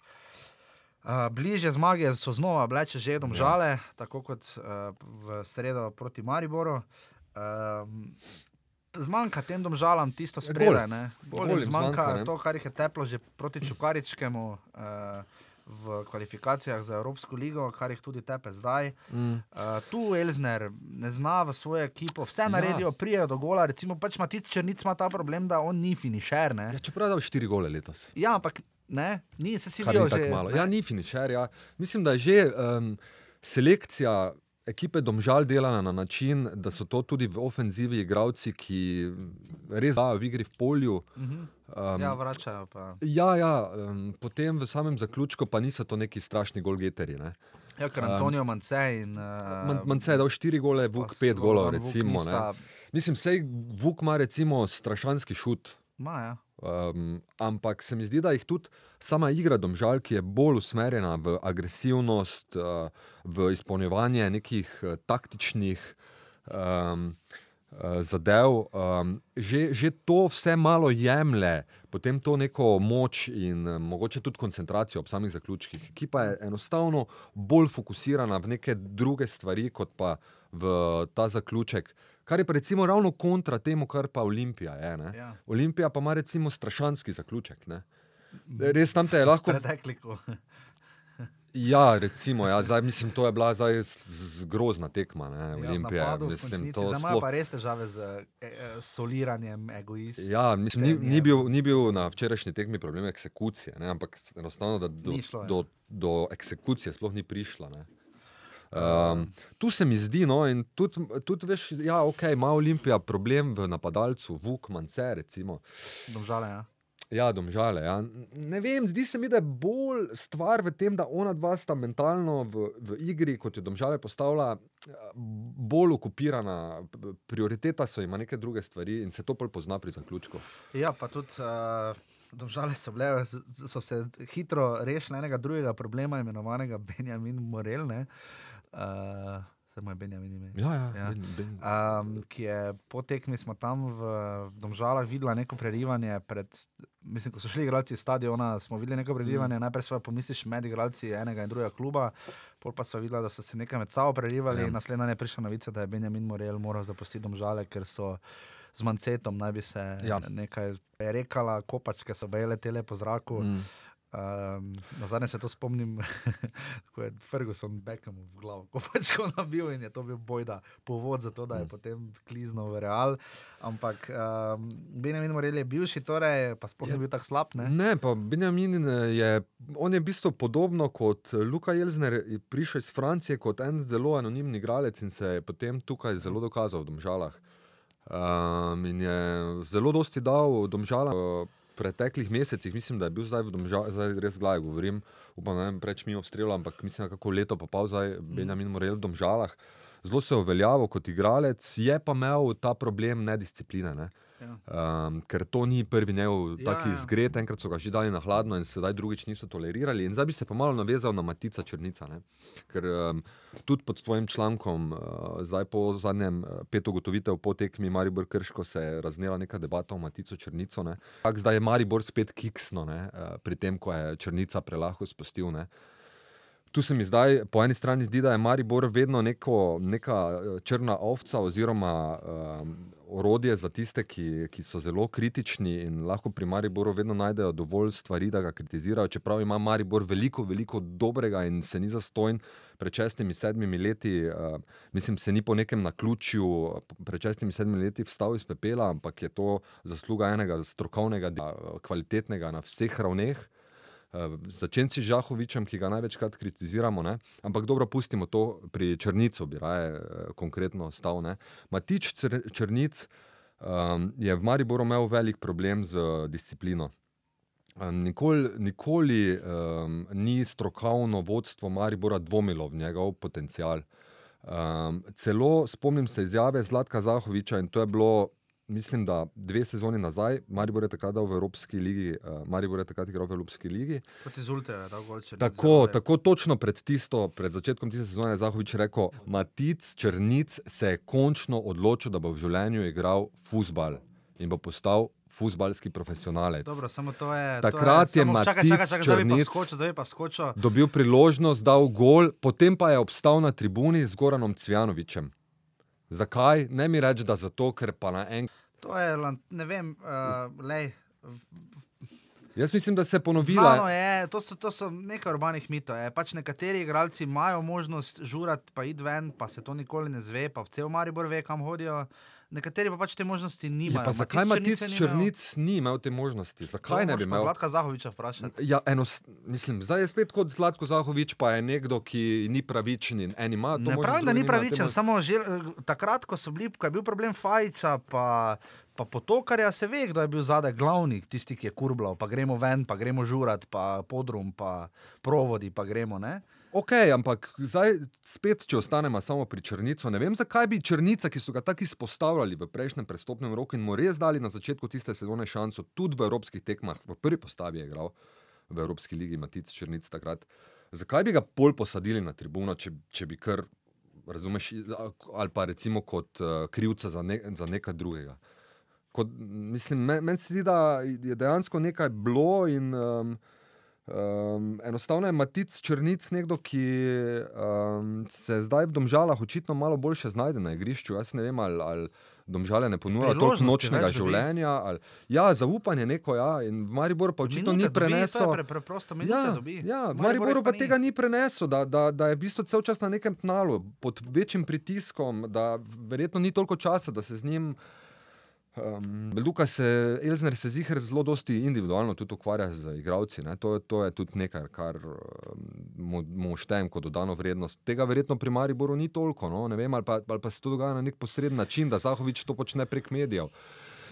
A: Uh, bliže zmage so znova bleče že domžale, ja. tako kot uh, v sredo proti Mariboru. Um, Zmanjka tem domžalam tisto
B: Ja,
A: spredaj. Bolj jim zmanjka
B: zmanjka,
A: to, kar jih je teplo že proti Čukaričkemu uh, v kvalifikacijah za Evropsko ligo, kar jih tudi tepe zdaj.
B: Mm.
A: Uh, tu Elzner ne zna v svojo ekipo, vse
B: Ja.
A: naredijo, prijejo do gola. Recimo, pač Matic Črnic ima ta problem, da on ni finišer. Ne?
B: Ja, čeprav je dal štiri gole letos.
A: Ja, ampak ne, ni se si videl že.
B: malo.
A: ne.
B: Ja, ni finišer. Ja. Mislim, da je že um, selekcija ekipe Domžal delana na način, da so to tudi v ofenzivi igravci, ki res dajo v igri v polju. Um,
A: Ja, vračajo pa.
B: Ja, ja um, potem v samem zaključku pa niso to neki strašni golgeteri. Ne.
A: Ja, ker
B: Um,
A: Antonijo Mance in. Uh,
B: Man, Mance je dal štiri gole, Vuk pet golov, recimo.
A: Nista,
B: Mislim, sej Vuk ima recimo strašanski šut.
A: ma, ja.
B: Um, ampak se mi zdi, da jih tudi sama igra domžal, ki je bolj usmerjena v agresivnost, uh, v izpolnjevanje nekih uh, taktičnih um, uh, zadev, um, že, že to vse malo jemlje, potem to neko moč in uh, mogoče tudi koncentracijo ob samih zaključkih. Ekipa je enostavno bolj fokusirana v neke druge stvari, kot pa v ta zaključek. Kar je pa recimo ravno kontra temu, kar pa Olimpija je. ne.
A: ja.
B: Olimpija pa ima recimo strašanski zaključek. Ne? Res tam te je lahko.
A: Pretekliku. (laughs)
B: Ja, recimo, ja, zdaj, mislim, to je bila zdaj z- z- grozna tekma. Ne,
A: Ja,
B: Olimpije.
A: napadu v
B: mislim, to
A: Zdaj imajo
B: sploh.
A: pa res težave z e, e, soliranjem, egoistom.
B: Ja, mislim, ni, ni, bil, ni bil na včerajšnji tekmi problem eksekucije, ne, ampak enostavno, da do,
A: šlo, ja.
B: do, do eksekucije sploh ni prišla. Ne. Um, tu se mi zdi, no, in tudi, tudi veš, ja, ok, ima Olimpija problem v napadalcu, Vuk, Mance, recimo.
A: Domžale, ja.
B: Ja, domžale. Ja. Ne vem, zdi se mi, da je bolj stvar v tem, da ona dva sta mentalno v, v igri, kot je domžale postavlja, bolj okupirana. Prioriteta so ima neke druge stvari in se to pol pozna pri zaključku.
A: Ja, pa tudi. Uh... Domžale so, bile, so se hitro rešili enega drugega problema, imenovanega Benjamin Morel. Uh, se mu je Benjamin imel.
B: Ja, ja, ja. Ben, ben.
A: Um, ki je po tekmi smo tam v, v Domžalah videla neko prerivanje. Pred, mislim, ko so šli igralci iz stadiona, smo videli neko prerivanje. Mm. Najprej smo pomislili med igralci enega in drugega kluba, pol pa smo videli, da so se nekaj med sabo prerivali. Ja. Naslednja je prišla novica, da je Benjamin Morel moral zapustiti Domžale, ker so. Z mancetom naj bi se ja. nekaj rekala, kopačke so bile tele po zraku. Mm. Um, na zadnje se to spomnim, (laughs) ko je Ferguson Beckham v glavu, ko pač ko nabil in je to bil boj, da povod za to, da je mm. potem kliznil v real. Ampak um, Benjamin Morel je bivši, torej pa sploh ni bil tako slab. Ne,
B: ne pa Benjamin je, on je v bistvu podobno kot Luka Jelzner, prišel iz Francije kot en zelo anonimni igralec in se je potem tukaj zelo dokazal v domžalah. Um, in je zelo dosti dal v domžalah. Preteklih mesecih, mislim, da je bil zdaj v Domžalu, zdaj res glavno govorim, upam, da ne preveč mi obstrelil, ampak mislim, da kako leto pa pa zdaj Benjamin Morel v Domžalah. Zelo se je uveljavil kot igralec, je pa imel ta problem nediscipline. Ne? Um, ker to ni prvi njegov ja, taki ja. zgred, enkrat so ga že dali na hladno in sedaj drugič niso tolerirali. In zdaj bi se pa malo navezal na Matica Črnica. Ne? Ker um, tudi pod tvojim člankom, uh, zdaj po zadnjem uh, petu ugotovitev po tekmi Maribor Krško se je raznela neka debata o Matico Črnico. Zdaj je Maribor spet kiksno ne? uh, pri tem, ko je Črnica prelahko spustil. Ne? Tu se mi zdaj po eni strani zdi, da je Maribor vedno neko, neka črna ovca oziroma um, orodje za tiste, ki, ki so zelo kritični in lahko pri Mariboru vedno najdejo dovolj stvari, da ga kritizirajo. Čeprav ima Maribor veliko, veliko dobrega in se ni zastojen. Pred šestimi, sedmimi leti, uh, mislim, se ni po nekem naključju, pred šestimi, sedmimi leti vstal iz pepela, ampak je to zasluga enega strokovnega, kvalitetnega na vseh ravneh. Uh, Začenci z Žahovičem, ki ga največkrat kritiziramo, ne? ampak dobro, pustimo to pri Črnicu, bi raje uh, konkretno stal. Ne? Matič Črnic um, je v Mariboru imel velik problem z disciplino. Nikoli, nikoli um, ni strokovno vodstvo Maribora dvomilo v njegov potencial. Um, celo spomnim se izjave Zlatka Zahoviča in to je bilo mislim, da dve sezoni nazaj, Maribor je takrat v Evropski ligi, uh, Maribor je takrat igral v Evropski ligi.
A: Zulte, da,
B: tako, tako točno pred, tisto, pred začetkom tiste sezone je Zahovič rekel, Matic Črnic se je končno odločil, da bo v življenju igral futbal in bo postal. Fusbalski profesionalec.
A: Dobro, je,
B: Takrat je, je Matic. Dobil priložnost, dal gol, potem pa je obstal na tribuni z Goranom Cvjanovičem. Zakaj? Ne mi reči, da zato, ker pa na enem.
A: To je, ne vem, uh, lej.
B: Jaz mislim, da se je ponovilo.
A: To, to so nekaj urbanih mitov. Pač nekateri igralci imajo možnost žurati, pa id ven, pa se to nikoli ne zve, pa v cel Maribor ve, kam hodijo. Nekateri pa pač te možnosti nimajo.
B: Ja, zakaj ima ti črnic, ni imel te možnosti? Zakaj ne bi imel?
A: Zlatka Zahoviča vprašati.
B: Ja, eno, mislim, zdaj je spet kot Zlatko Zahovič, pa je nekdo, ki ni pravičen in en ima to.
A: Ne pravim, da ni pravičen, samo že, eh, takrat, ko, bili, ko je bil problem Fajča, pa, pa potokarja, se ve, kdo je bil zadaj glavni, tisti, ki je kurbljal, pa gremo ven, pa gremo žurat, pa podrum, pa provodi, pa gremo. Ne?
B: Ok, ampak zdaj spet, če ostanemo samo pri črnici, ne vem, zakaj bi črnica, ki so ga tako izpostavljali v prejšnjem prestopnem roku in mu res dali na začetku tiste sezone šanso, tudi v evropskih tekmah, v prvi postavi je igral v Evropski ligi Matic Črnic takrat. Zakaj bi ga pol posadili na tribuno, če, če bi kar, razumeš, ali pa recimo kot uh, krivca za, ne, za nekaj drugega. Kot, mislim, meni men se zdi, da je dejansko nekaj bilo in. Um, Um, enostavno je Matic Črnic, nekdo, ki um, se zdaj v Domžalah očitno malo bolje znajde na igrišču. Jaz ne vem, ali, ali Domžale ne ponujajo toliko nočnega življenja. Ali, ja, zaupanje neko, ja, in v Mariboru pa očitno ni prenesel.
A: Pre, preprosto, ja,
B: ja, v Mariboru pa, pa tega ni prenesel, da, da, da je v bistvu cel čas na nekem tnalu, pod večjim pritiskom, da verjetno ni toliko časa, da se z njim. Um, Lukas Elzner se zihar zelo dosti individualno tudi ukvarja z igravci. To, to je tudi nekaj, kar mu, mu štejem kot dodano vrednost. Tega verjetno pri Mariboru ni toliko, no? vem, ali, pa, ali pa se to dogaja na nek posreden način, da Zahovič to počne prek medijev.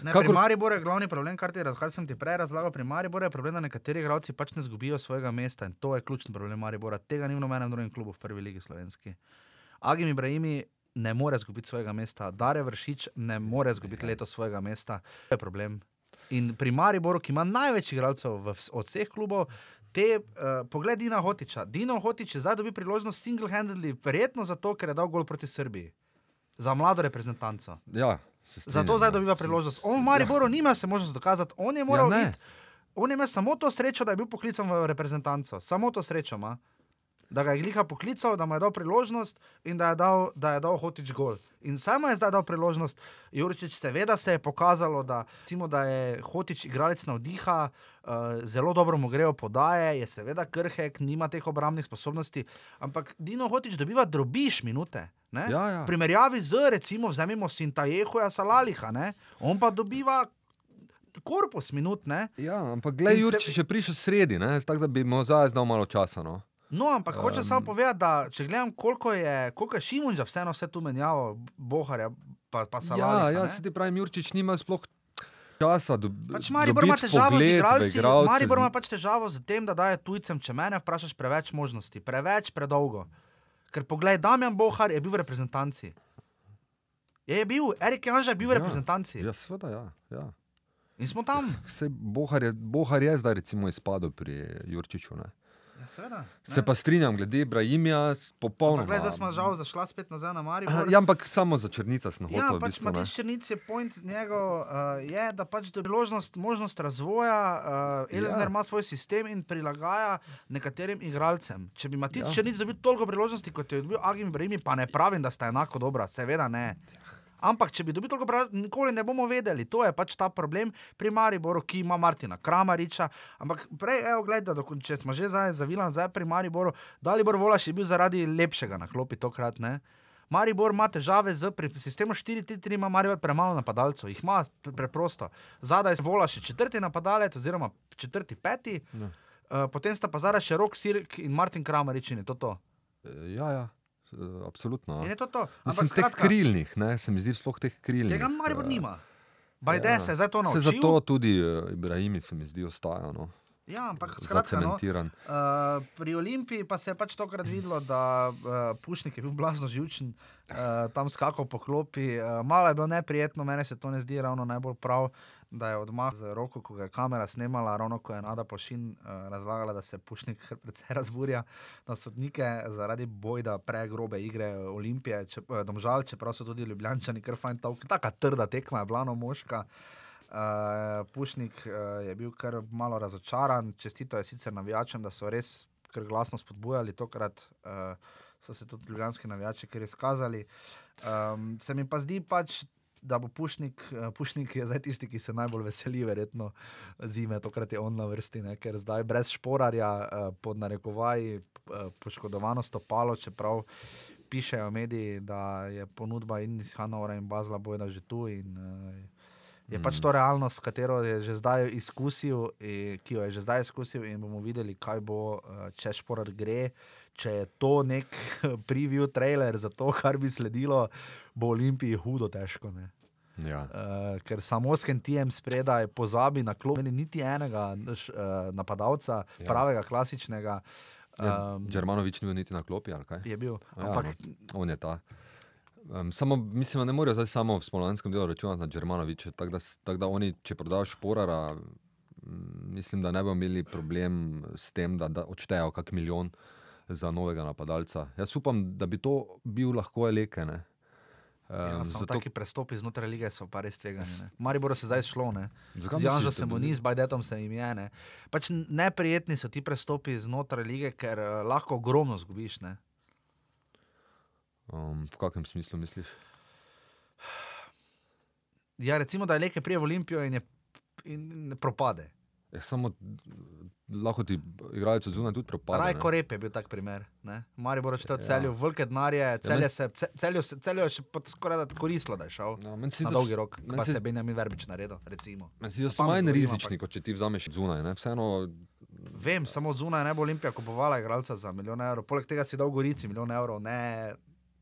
A: Ne,
B: Kakor-
A: Pri Mariboru je glavni problem, kar, ti, kar sem ti prej razlagal. Pri Mariboru je problem, da nekateri igralci pač ne zgubijo svojega mesta in to je ključni problem Maribora. Tega ni v nobenem drugem klubu v prvi ligi slovenski. Agim Ibrahimi ne more zgubiti svojega mesta, Dare Vršič ne more zgubiti letos svojega mesta. To je problem. In pri Mariboru, ki ima največ igralcev v od vseh klubov, te, uh, pogled Dina Hotiča. Dino Hotič je zdaj dobil priložnost single-handedly, verjetno zato, ker je dal gol proti Srbiji. Za mlado reprezentanco.
B: Ja,
A: Zato zdaj
B: ja.
A: dobiva priložnost. On v Mariboru nima se možnosti dokazati, on je moral
B: Ja,
A: ja,
B: ne.
A: iti. On ima samo to srečo, da je bil poklican v reprezentanco. Samo to srečo ima. Da ga je Glika poklical, da mu je dal priložnost in da je dal, da je dal hotič gol. In samo je zdaj dal priložnost. Jurčič, seveda se je pokazalo, da, recimo, da je hotič igralec navdiha, uh, zelo dobro mu grejo podaje, je seveda krhek, nima teh obrambnih sposobnosti, ampak Dino hotič dobiva drobiš minute. Ne?
B: Ja, ja.
A: V primerjavi z, recimo, vzemimo Sintajehoja Salaliha, ne? on pa dobiva korpus minut. Ne?
B: Ja, ampak gledaj,
A: In se-
B: Jurčič je prišel sredi, ne, tako da bi mu zdaj znal malo časa. No.
A: No, ampak um, hočem samo povedati, da če gledam, koliko je, koliko je Šimunža vseeno vse tu menjavo, Boharja, pa, pa
B: Ja,
A: Salaliha.
B: ja,
A: ne?
B: se ti pravi, Jurčič nima sploh časa. Do,
A: Pač Maribor ima težavo z
B: vpogled v
A: igralci.
B: igralce,
A: Maribor
B: z-
A: ima pač težavo z tem, da daje tujcem, če mene vprašaš, preveč možnosti, preveč, predolgo. Ker poglej, Damjan Bohar je bil v reprezentanci. Je, je bil, Erik Janža je bil v
B: Ja,
A: reprezentanci.
B: Ja, seveda, ja. ja.
A: In smo tam.
B: Sej Bohar, je, Bohar je zdaj recimo izpadel pri Jurčiču. Ne.
A: Ja, seveda.
B: Se pa strinjam, glede Ibrahimija, s- popolnoma.
A: Zdaj smo žal zašla spet nazaj na Maribor.
B: Ja, ampak samo za črnica sem
A: Ja,
B: hotel. v
A: pač
B: bistvu, ne.
A: Matiš Črnic je point njegov, uh, je, da pač priložnost, možnost razvoja. Uh, Elizner
B: Ja.
A: ima svoj sistem in prilagaja nekaterim igralcem. Če bi Matiš
B: Ja.
A: ja. Črnic dobil toliko priložnosti, kot je dobil Agim Brimi, pa ne pravim, da sta enako dobra, seveda ne. Ampak, če bi dobil toliko priložnosti, nikoli ne bomo vedeli. To je pač ta problem pri Mariboru, ki ima Martina Kramariča. Ampak prej, evo, gledaj, dokon- če smo že zdaj zavili nazaj pri Mariboru, Dalibor Volaš je bil zaradi lepšega na klopi tokrat. Ne? Maribor ima težave z pri sistemu 4-3-3, ima Maribor premalo napadalcev, jih ima pre- preprosto. Zadaj je Volaš je četrti napadalec, oziroma četrti, peti,
B: Ja.
A: uh, potem sta pa zdaj še Rok Sirk in Martin Kramarič in je to to.
B: Ja, ja, absolutno.
A: In je to to.
B: Mislim,
A: Ampak
B: teh
A: skratka,
B: krilnih, ne, se mi zdi sploh teh krilnih.
A: tega Maribor
B: eh,
A: nima. Bajde ja. se zdaj to
B: Se
A: naučil.
B: zato tudi uh, Ibrahimi se mi zdi ostaja, no,
A: Ja, ampak skratka, no. Uh, pri Olimpiji pa se je pač tokrat videlo, da uh, Pušnik je bil blazno živčen, uh, tam skakal po klopi. Uh, malo je bilo neprijetno, meni se to ne zdi ravno najbolj prav, da je odmah z roko, ko ga je kamera snemala, ravno ko je Nada Pošin uh, razlagala, da se Pušnik precej (laughs) razburja na sodnike zaradi bojda pregrobe igre Olimpije, če, uh, domžal, čeprav so tudi ljubljančani kar fajn, tako trda tekma je bila no moška. Uh, Pušnik uh, je bil kar malo razočaran, čestito je sicer navijačem, da so res kar glasno spodbujali, tokrat uh, so se tudi ljubljanski navijači kar izkazali. Um, se mi pa zdi pač. Da bo Pušnik, uh, Pušnik je zdaj tisti, ki se najbolj veseli, verjetno zime, tokrat je on na vrsti, ne? ker zdaj brez šporarja, uh, pod narekovaji, uh, poškodovano stopalo, čeprav pišejo mediji, da je ponudba in Hanovra in Bazla bojda že tu. In, Je pač to realnost, katero je že zdaj izkusil, in, ki jo je že zdaj izkusil, in bomo videli, kaj bo, eh, če šporad gre. Če je to nek (laughs) preview trailer za to, kar bi sledilo, bo Olimpiji hudo težko. Ne?
B: Ja.
A: Uh, ker samo s Kentijem spredaj pozabi na klop, ni niti enega uh, napadalca,
B: Ja.
A: ja. pravega, klasičnega.
B: Ja,
A: Um,
B: Džermanovič ni bil niti na klopi, ali kaj?
A: je bil.
B: Ja,
A: Ampak
B: no, on je ta. Um, samo, mislim, da ne morejo zdaj samo v spomladanskem delu računati na Džermanoviča. Tako da, tak da oni, če prodajo šporara, mm, mislim, da ne bodo imeli problem s tem, da, da odštejejo kak milijon za novega napadalca. Jaz upam, da bi to bil lahko eleke. Ne?
A: ja,
B: Um,
A: samo
B: zato,
A: taki prestopi znotraj lige so pa res tvegani. Maribor se zdaj šlo. Ne? Z Janžo se mu ni, z Bajdetom se jim je. Ne. Pač neprijetni so ti prestopi znotraj lige, ker uh, lahko ogromno zgubiš. Ne.
B: Um, v kakšnem smislu misliš?
A: Ja, recimo, da je nekaj prije v Olimpijo in, je, in propade.
B: Ja, samo lahko ti igralec od zunaj tudi propade. ne.
A: Rajko Rep je bil tak primer. Ne. Maribor je
B: Ja.
A: celju, velike denarje, celje
B: men-
A: se, ce- celju, celju je še skoraj da koristilo, da je šel.
B: Ja, meni se
A: Na
B: zdi, da
A: dolgi
B: so-
A: rok, pa
B: se
A: Benjamin Verbič naredil.
B: Meni se zdi, da so manj rizični, kot če ti vzameš zunaj. Ne? Vseeno,
A: Vem, samo od zunaj ne bo Olimpija kupovala igralca za milijon evrov. Poleg tega si dal Gorici milijon evrov. Ne,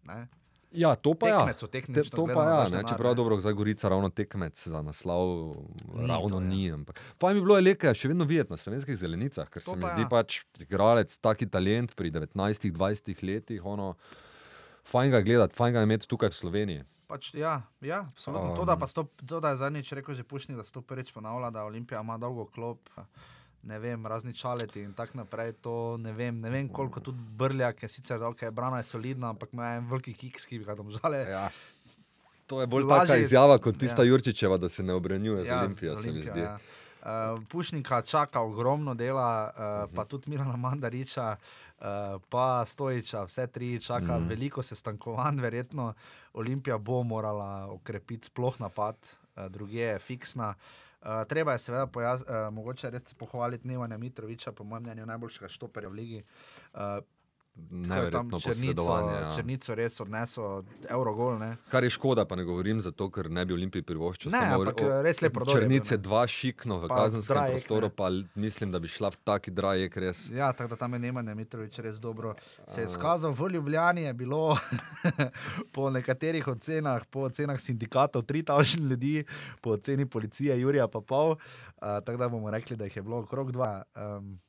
A: ne.
B: Ja, to pa ja.
A: tekmec,
B: Te,
A: tehnično.
B: to pa ja, ne, čeprav
A: ne.
B: dobro, zdaj Gorica ravno tekmec za naslov,
A: Ni
B: ravno
A: to, ja.
B: ni. Ampak. Fajn bi bilo Eleke še vedno videti na slovenskih zelenicah, ker
A: To
B: se mi zdi
A: ja.
B: pač igralec, taki talent pri 19-20 letih. Ono, fajn ga gledati, fajn ga imeti tukaj v Sloveniji.
A: Pač, ja, ja, absolutno. Um, to, da, pa sto, to, da je zadnjič rekel, že pušni, da sto prvič ponavlja, da Olimpija ima dolgo klop. Ne vem, razni čaleti in tako naprej. To ne vem, ne vem koliko tudi brljak je sicer, okay, brana je solidna, ampak ima en veliki kiks, ki bi ga tam žale.
B: Ja. To je bolj
A: Lažje-
B: taka izjava kot tista
A: ja.
B: Jurčičeva, da se ne obrenjuje ja, z Olimpijo,
A: z
B: se mi
A: Olimpijo,
B: zdi.
A: Ja. Uh, Pušnika čaka ogromno dela, uh, uh -huh. pa tudi Milana Mandariča, uh, pa Stojiča, vse tri čaka uh
B: Mhm.
A: -huh. veliko sestankovanj, verjetno Olimpija bo morala okrepiti sploh napad, uh, druge je fiksna. Uh, treba je seveda pojaz, uh, mogoče res pohvaliti Nevanja Mitroviča, po mojem mnenju najboljšega štoperja v ligi. Uh,
B: Neverjetno posredovanje. Ja.
A: Črnico res odnesel, Eurogol. Ne?
B: Kar je škoda, pa ne govorim zato, ker ne bi Olimpiji privoščil.
A: Ne,
B: samo
A: ampak,
B: o-
A: res lep prodor je bil,
B: Črnice dva šikno v
A: Pa
B: kazenskem
A: Drajek,
B: prostoru,
A: ne.
B: pa mislim, da bi šla v taki drajek res.
A: Ja, tako da tam je Nemanja Mitrovič res dobro se je izkazal. V Ljubljani je bilo (laughs) po nekaterih ocenah, po ocenah sindikatov, 3000 ljudi, po oceni policije Jurija pa pol. Uh, tako da bomo rekli, da jih je bilo okrog dva. Um,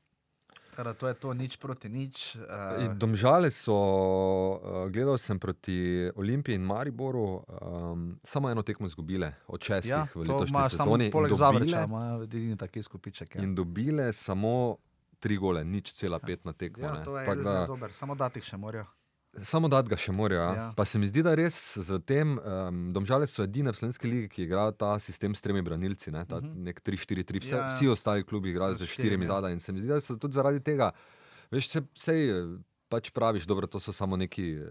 A: Teda, to je to, nič proti nič. Uh,
B: Domžale so, uh, gledal sem proti Olimpiji in Mariboru, um, samo eno tekmo izgubile od šestih
A: ja,
B: v
A: to
B: letošnji sezoni.
A: poleg Zavrča, ima edini taki skupiček. Ja.
B: In dobile samo tri gole, nič cela pet na tekmo.
A: Ja, to je res
B: da-
A: dober, samo dati še morajo.
B: Samo da ga še morajo. Ja. Pa se mi zdi, da res z tem, um, domžale so edine v slovenski ligi, ki igrajo ta sistem s tremi branilci, ne, ta uh
A: Mhm.
B: -huh. nek 3-4-3, vse,
A: Ja,
B: vsi ostali klubi igrajo z štirimi
A: ja.
B: dada in se mi zdi, da so tudi zaradi tega, veš, se, sej, eh, pač praviš, dobro, to so samo neki eh,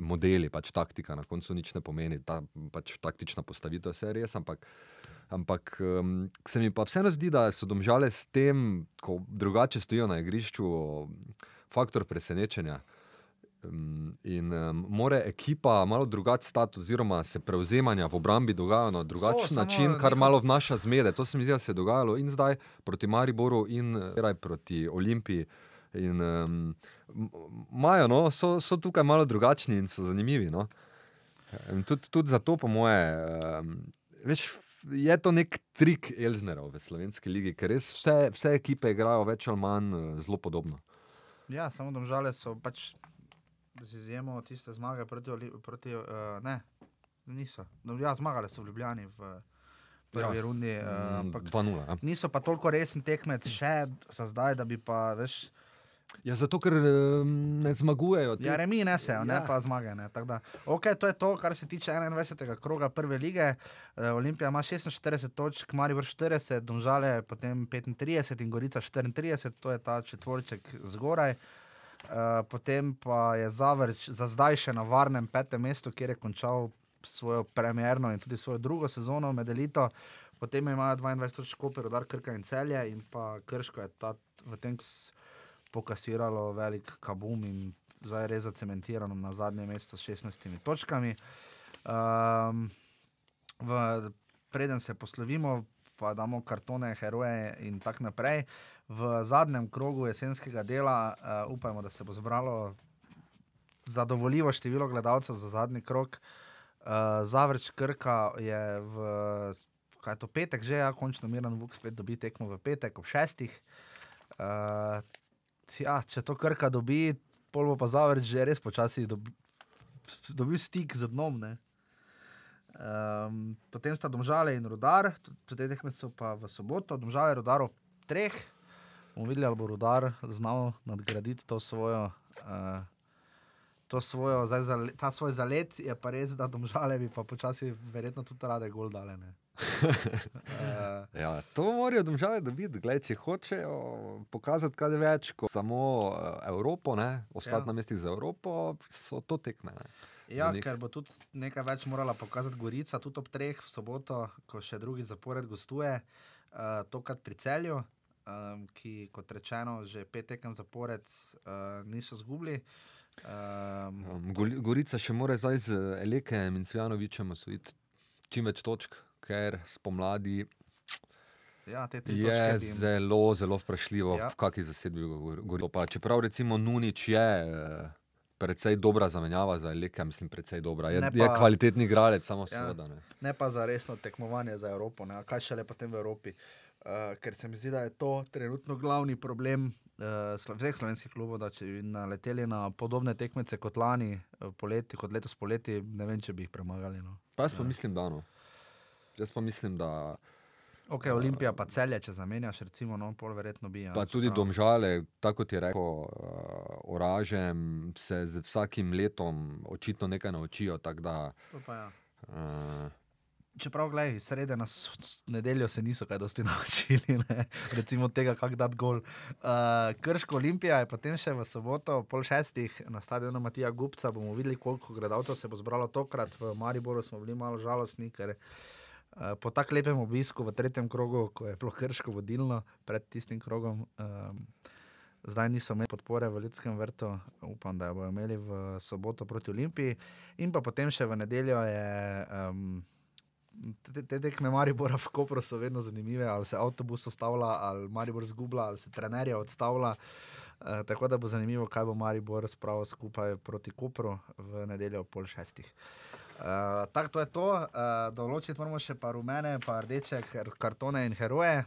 B: modeli, pač taktika, na koncu nič ne pomeni, ta pač taktična postavitev, vse je res, ampak. Ampak um, se mi pa vseeno zdi, da so domžale s tem, ko drugače stojijo na igrišču, faktor presenečenja. Um, in um, mora ekipa malo drugače stati, oziroma se prevzemanja v obrambi dogajajo na drugačen
A: samo
B: način, kar
A: njihov-
B: malo vnaša zmede. To se mi zdi, da se je dogajalo in zdaj proti Mariboru, in zdaj proti Olimpiji. In um, imajo, no, so, so tukaj malo drugačni in so zanimivi. No. Tudi, tudi zato, po moje, um, veš, je to nek trik Elznerov v slovenski ligi, ker res vse, vse ekipe igrajo več ali manj eh, zelo podobno.
A: Ja, samo domžale so pač z izjemo tiste zmage proti, proti uh, ne, niso. No, ja, zmagali so v Ljubljani v prvi ja. rundi, uh, ampak
B: 2-0. Ja.
A: niso pa toliko resen tekmec še za zdaj, da bi pa veš.
B: ja, zato ker um, ne zmagujejo. Ti,
A: Ja, remi ne se, ne
B: Ja.
A: pa zmage. Ne, da, okay, to je to, kar se tiče 21. kroga prve lige. Uh, Olimpija ima 46 točk, Maribor 40, Domžale potem 35 in Gorica 34, to je ta četvorček zgoraj. Uh, potem pa je Zavrč za zdaj še na varnem petem mestu, kjer je končal svojo premjerno in tudi svojo drugo sezono med elito. Potem imajo 22 točk Koper, Udar Krka in Celje in pa Krško je ta v tem pokasiralo velik kabum in zdaj je res zacementirano na zadnje mesto s 16 točkami. Um, v, preden se poslovimo, pa damo kartone, heroje in tako naprej. V zadnjem krogu jesenskega dela uh, upajmo, da se bo zbralo zadovoljivo število gledalcev za zadnji krog. Uh, Zavrč Krka je v je to petek že, ja, končno Miran Vuk spet dobi tekmo v petek ob šestih. Uh, ja, če to Krka dobi, pol bo pa Zavrč že res počasi dobi, dobil stik z dnom. Ne? Um, potem sta Domžale in Rudar, tudi tekme so pa v soboto, Domžale, Rudar ob treh. Bomo videli, ali bo Rudar znal nadgraditi to svojo. Uh, To svojo, zdaj, za, ta svoj zalet je pa res, da domžale bi pa počasi, verjetno tudi rade gol dale. uh, (laughs)
B: Ja, to morajo domžale dobiti. Glej, če hočejo pokazati kaj več kot samo eh, Evropo, ne, ostati
A: Ja.
B: na mestih za Evropo, so to tekme. Ne.
A: Ja, ker bo tudi nekaj več morala pokazati Gorica, tudi ob treh v soboto, ko še drugi zapored gostuje, uh, tokrat pri celju, um, ki, kot rečeno, že pet tekem zapored uh, niso zgubili. Um,
B: Um, Gol- Gorica še mora zdaj z Elekem in Svjanovičem osvojiti čim več točk, ker spomladi
A: ja, te tri
B: je
A: bi
B: zelo, zelo vprašljivo,
A: Ja.
B: v kakšni zasedbi Gor-. Pa Čeprav recimo Nunič je eh, precej dobra zamenjava za Eleka, mislim, precej dobra. Je,
A: Ne
B: je
A: pa-
B: kvalitetni igralec, samo
A: Ja.
B: seveda. Ne.
A: ne pa za resno tekmovanje za Evropo, ne? kaj šele potem v Evropi. Uh, ker se mi zdi, da je to trenutno glavni problem uh, vseh slovenskih klubov, da če bi naleteli na podobne tekmece kot lani, uh, poleti, kot letos poleti, ne vem, če bi jih premagali. No.
B: Pa jaz pa mislim, da no. Jaz pa mislim, da
A: Ok, Olimpija pa celje, če zamenjaš, recimo, no, pol verjetno bi. ja,
B: pa tudi
A: čeprav-
B: domžale, tako kot je rekel, uh, oražem se z vsakim letom očitno nekaj naučijo. Da,
A: To pa ja.
B: uh,
A: Čeprav, gledaj, srede na nedeljo se niso kaj dosti (laughs) naučili, ne? recimo tega, kako dati gol. Uh, Krško Olimpija je potem še v soboto, pol šestih, na stadionu Matija Gupca. bomo videli, koliko gledalcev se bo zbralo tokrat. V Mariboru smo bili malo žalostni, ker uh, po tako lepem obisku v tretjem krogu, ko je bilo Krško vodilno pred tistim krogom. Um, Zdaj niso imeli podpore v Ljudskem vrtu, upam, da jo bodo imeli v soboto proti Olimpiji. In pa potem še v nedeljo je um, te, te tekme Maribora v Kopru so vedno zanimive, ali se avtobus ustavlja, ali Maribor zgublja, ali se trenerja odstavlja. Uh, tako da bo zanimivo, kaj bo Maribor spravil skupaj proti Kopru v nedeljo ob pol šestih. Uh, tako je to, uh, določiti moramo še pa rumene, pa rdeče kar- kartone in heroje.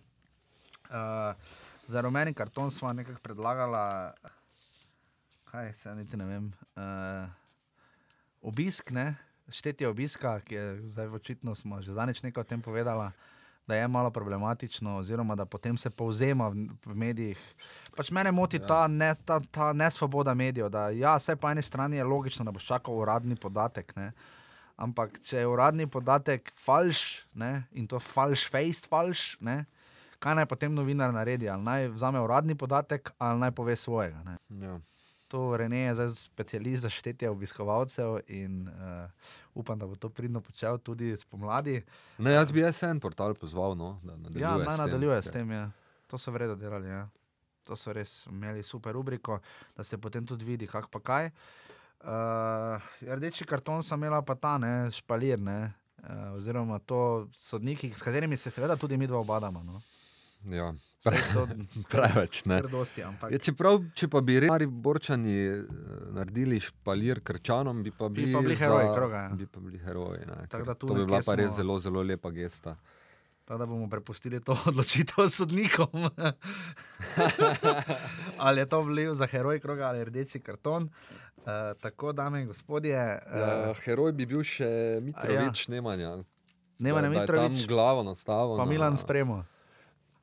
A: Uh, za rumeni karton smo nekako predlagala, kaj se niti ne vem, uh, obisk, ne? Štetje obiska, ki je zdaj očitno smo že zanič nekaj o tem povedala. Da je malo problematično, oziroma da potem se povzema v, v medijih. Pač mene moti ja. ta, ne, ta, ta nesvoboda medijev. Da, ja, vse po eni strani je logično, da boš čakal uradni podatek. Ne? Ampak če je uradni podatek falš ne, in to falš, face falš, ne, kaj naj potem novinar naredi? Ali naj vzame uradni podatek ali naj pove svojega. Ne.
B: ja.
A: To Rene je zdaj specialist za štetje obiskovalcev in uh, upam, da bo to pridno počel tudi spomladi.
B: Ne, jaz bi jaz en portal pozval, no, da nadaljuje.
A: Ja, naj
B: s tem,
A: nadaljuje s
B: ker-
A: tem. Ja. To so vredno delali. Ja. To so res imeli super rubriko, da se potem tudi vidi, kak pa kaj. Uh, rdeči karton sem imela pa ta, ne, špalir, ne. Uh, oziroma, to sodniki, s katerimi se seveda tudi mi dva obadamo. No.
B: Ja, (laughs) Preveč. Ne.
A: kar dosti, ampak
B: Ja, čeprav, če pa bi res borčani naredili špalir krčanom, bi pa
A: Bi
B: bili,
A: pa bili heroji kroga, ja.
B: Bi pa bili heroji. Ne, to bi bila pa res
A: smo-
B: zelo, zelo lepa gesta.
A: Tako da bomo prepustili to (laughs) odločitev sodnikom. (laughs) ali je to vliv za heroj kroga ali rdeči karton. Uh, tako, dame in gospodje, uh,
B: Ja, heroj bi bil še Mitrovič,
A: ja.
B: Nemanja.
A: Nema ne
B: da je tam
A: Mitrovič,
B: glavo nastavil.
A: pa
B: na-
A: Milan spremo.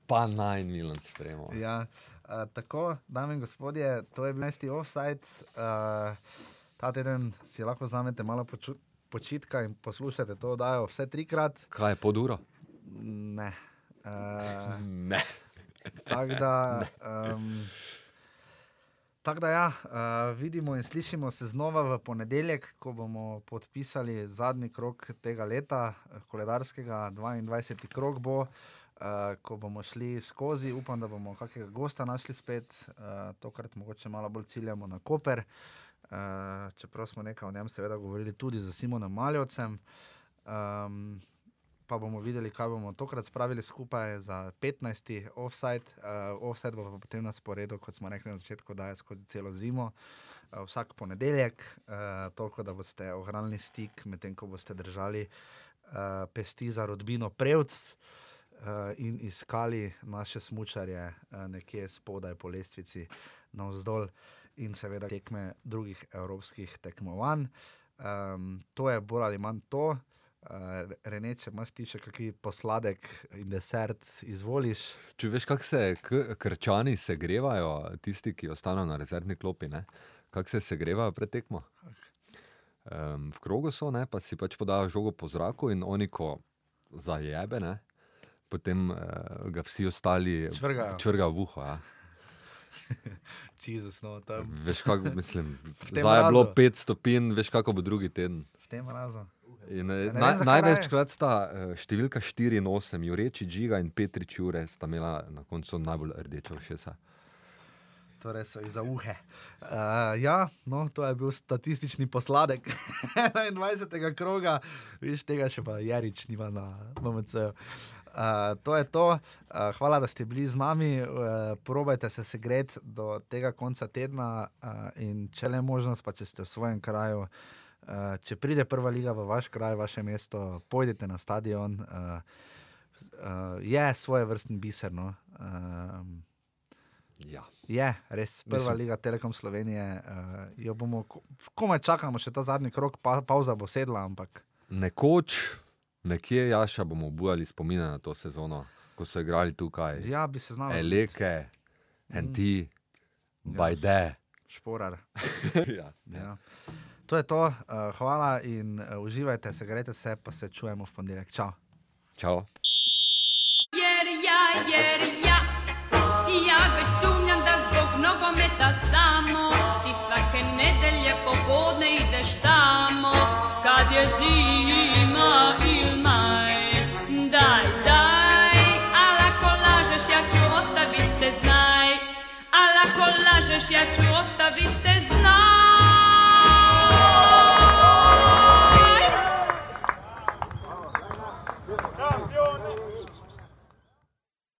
B: Pa naj Milan spremo.
A: Ja, uh, tako, dame in gospodje, to je bil 11. offside. Uh, ta teden si lahko vzamete malo poču- počitka in poslušate to oddajo vse trikrat.
B: Kaj je pod uro?
A: Ne. Uh, (laughs)
B: Ne.
A: Tako da, (laughs) um, tak da ja, uh, vidimo in slišimo se znova v ponedeljek, ko bomo podpisali zadnji krok tega leta, koledarskega, 22. krok bo. Uh, ko bomo šli skozi, upam, da bomo kakega gosta našli spet, uh, tokrat mogoče malo bolj ciljamo na Koper. Uh, čeprav smo nekaj o njem, seveda, govorili tudi z Simonom Maljovcem. Um, pa bomo videli, kaj bomo tokrat spravili skupaj za 15. offside. Uh, offside bo pa potem na sporedu, kot smo rekli na začetku, da je skozi celo zimo. Uh, vsak ponedeljek, uh, toliko da boste ohranili stik, medtem ko boste držali uh, pesti za rodbino Prevc uh, in iskali naše smočarje uh, nekje spodaj po lestvici navzdol in seveda tekme drugih evropskih tekmovanj. Um, to je bolj ali manj to. Uh, Rene, če imaš ti še kakšen posladek in desert, izvoliš.
B: Če veš, kako se krčani segrevajo, tisti, ki ostanejo na rezervni klopi, kako se segrevajo pred tekmo. Um, v krogu so, ne? pa si pač podajo žogo po zraku in oni, ko zajebe, ne? Potem uh, ga vsi ostali
A: Čvrgajo.
B: čvrgajo v uho. Ja. (laughs)
A: Jezus, no, tam
B: Veš, kako mislim. (laughs) Zdaj je bilo
A: mrazu.
B: 5 stopinj, veš, kako bo drugi teden.
A: v tem razu.
B: In,
A: Ja,
B: ja,
A: ne vem,
B: največkrat sta eh, številka 4 in 8, Jureči Džiga in Petrič Jure, sta imela na koncu najbolj rdeča ušesa.
A: torej so za uhe. Uh, ja, no, to je bil statistični posladek (laughs) 21. kroga, viš tega še pa Jarič nima na MMC. Uh, to je to. Uh, hvala, da ste bili z nami. Uh, probajte se segreti do tega konca tedna uh, in če le možnost, pa če ste v svojem kraju. Uh, če pride prva liga v vaš kraj, vaše mesto, pojdite na stadion. Uh, uh, je svoje vrstni biser. No? Uh,
B: Ja.
A: Je, res, prva Mislim. liga Telekom Slovenije. Uh, bomo, komaj čakamo, še ta zadnji krok, pa, pauza bo sedla. Ampak...
B: Nekoč, nekje, Jaša, bomo obujali spomine na to sezono, ko so igrali tukaj.
A: Ja, bi se znali.
B: Eleke, Henti, mm. Bajde. Ja.
A: Šporar. (laughs)
B: ja.
A: Ja. To je to, uh, hvala in uh, uživajte, se grejte se, pa se čujemo v ponedeljek. Čau.
B: Čau.
C: Jer ja, jer ja, ja već sumnjam da zbog nogometa samo ti svake nedelje popodne ideš tamo kad je zim. lažeš, ja ću ostaviti te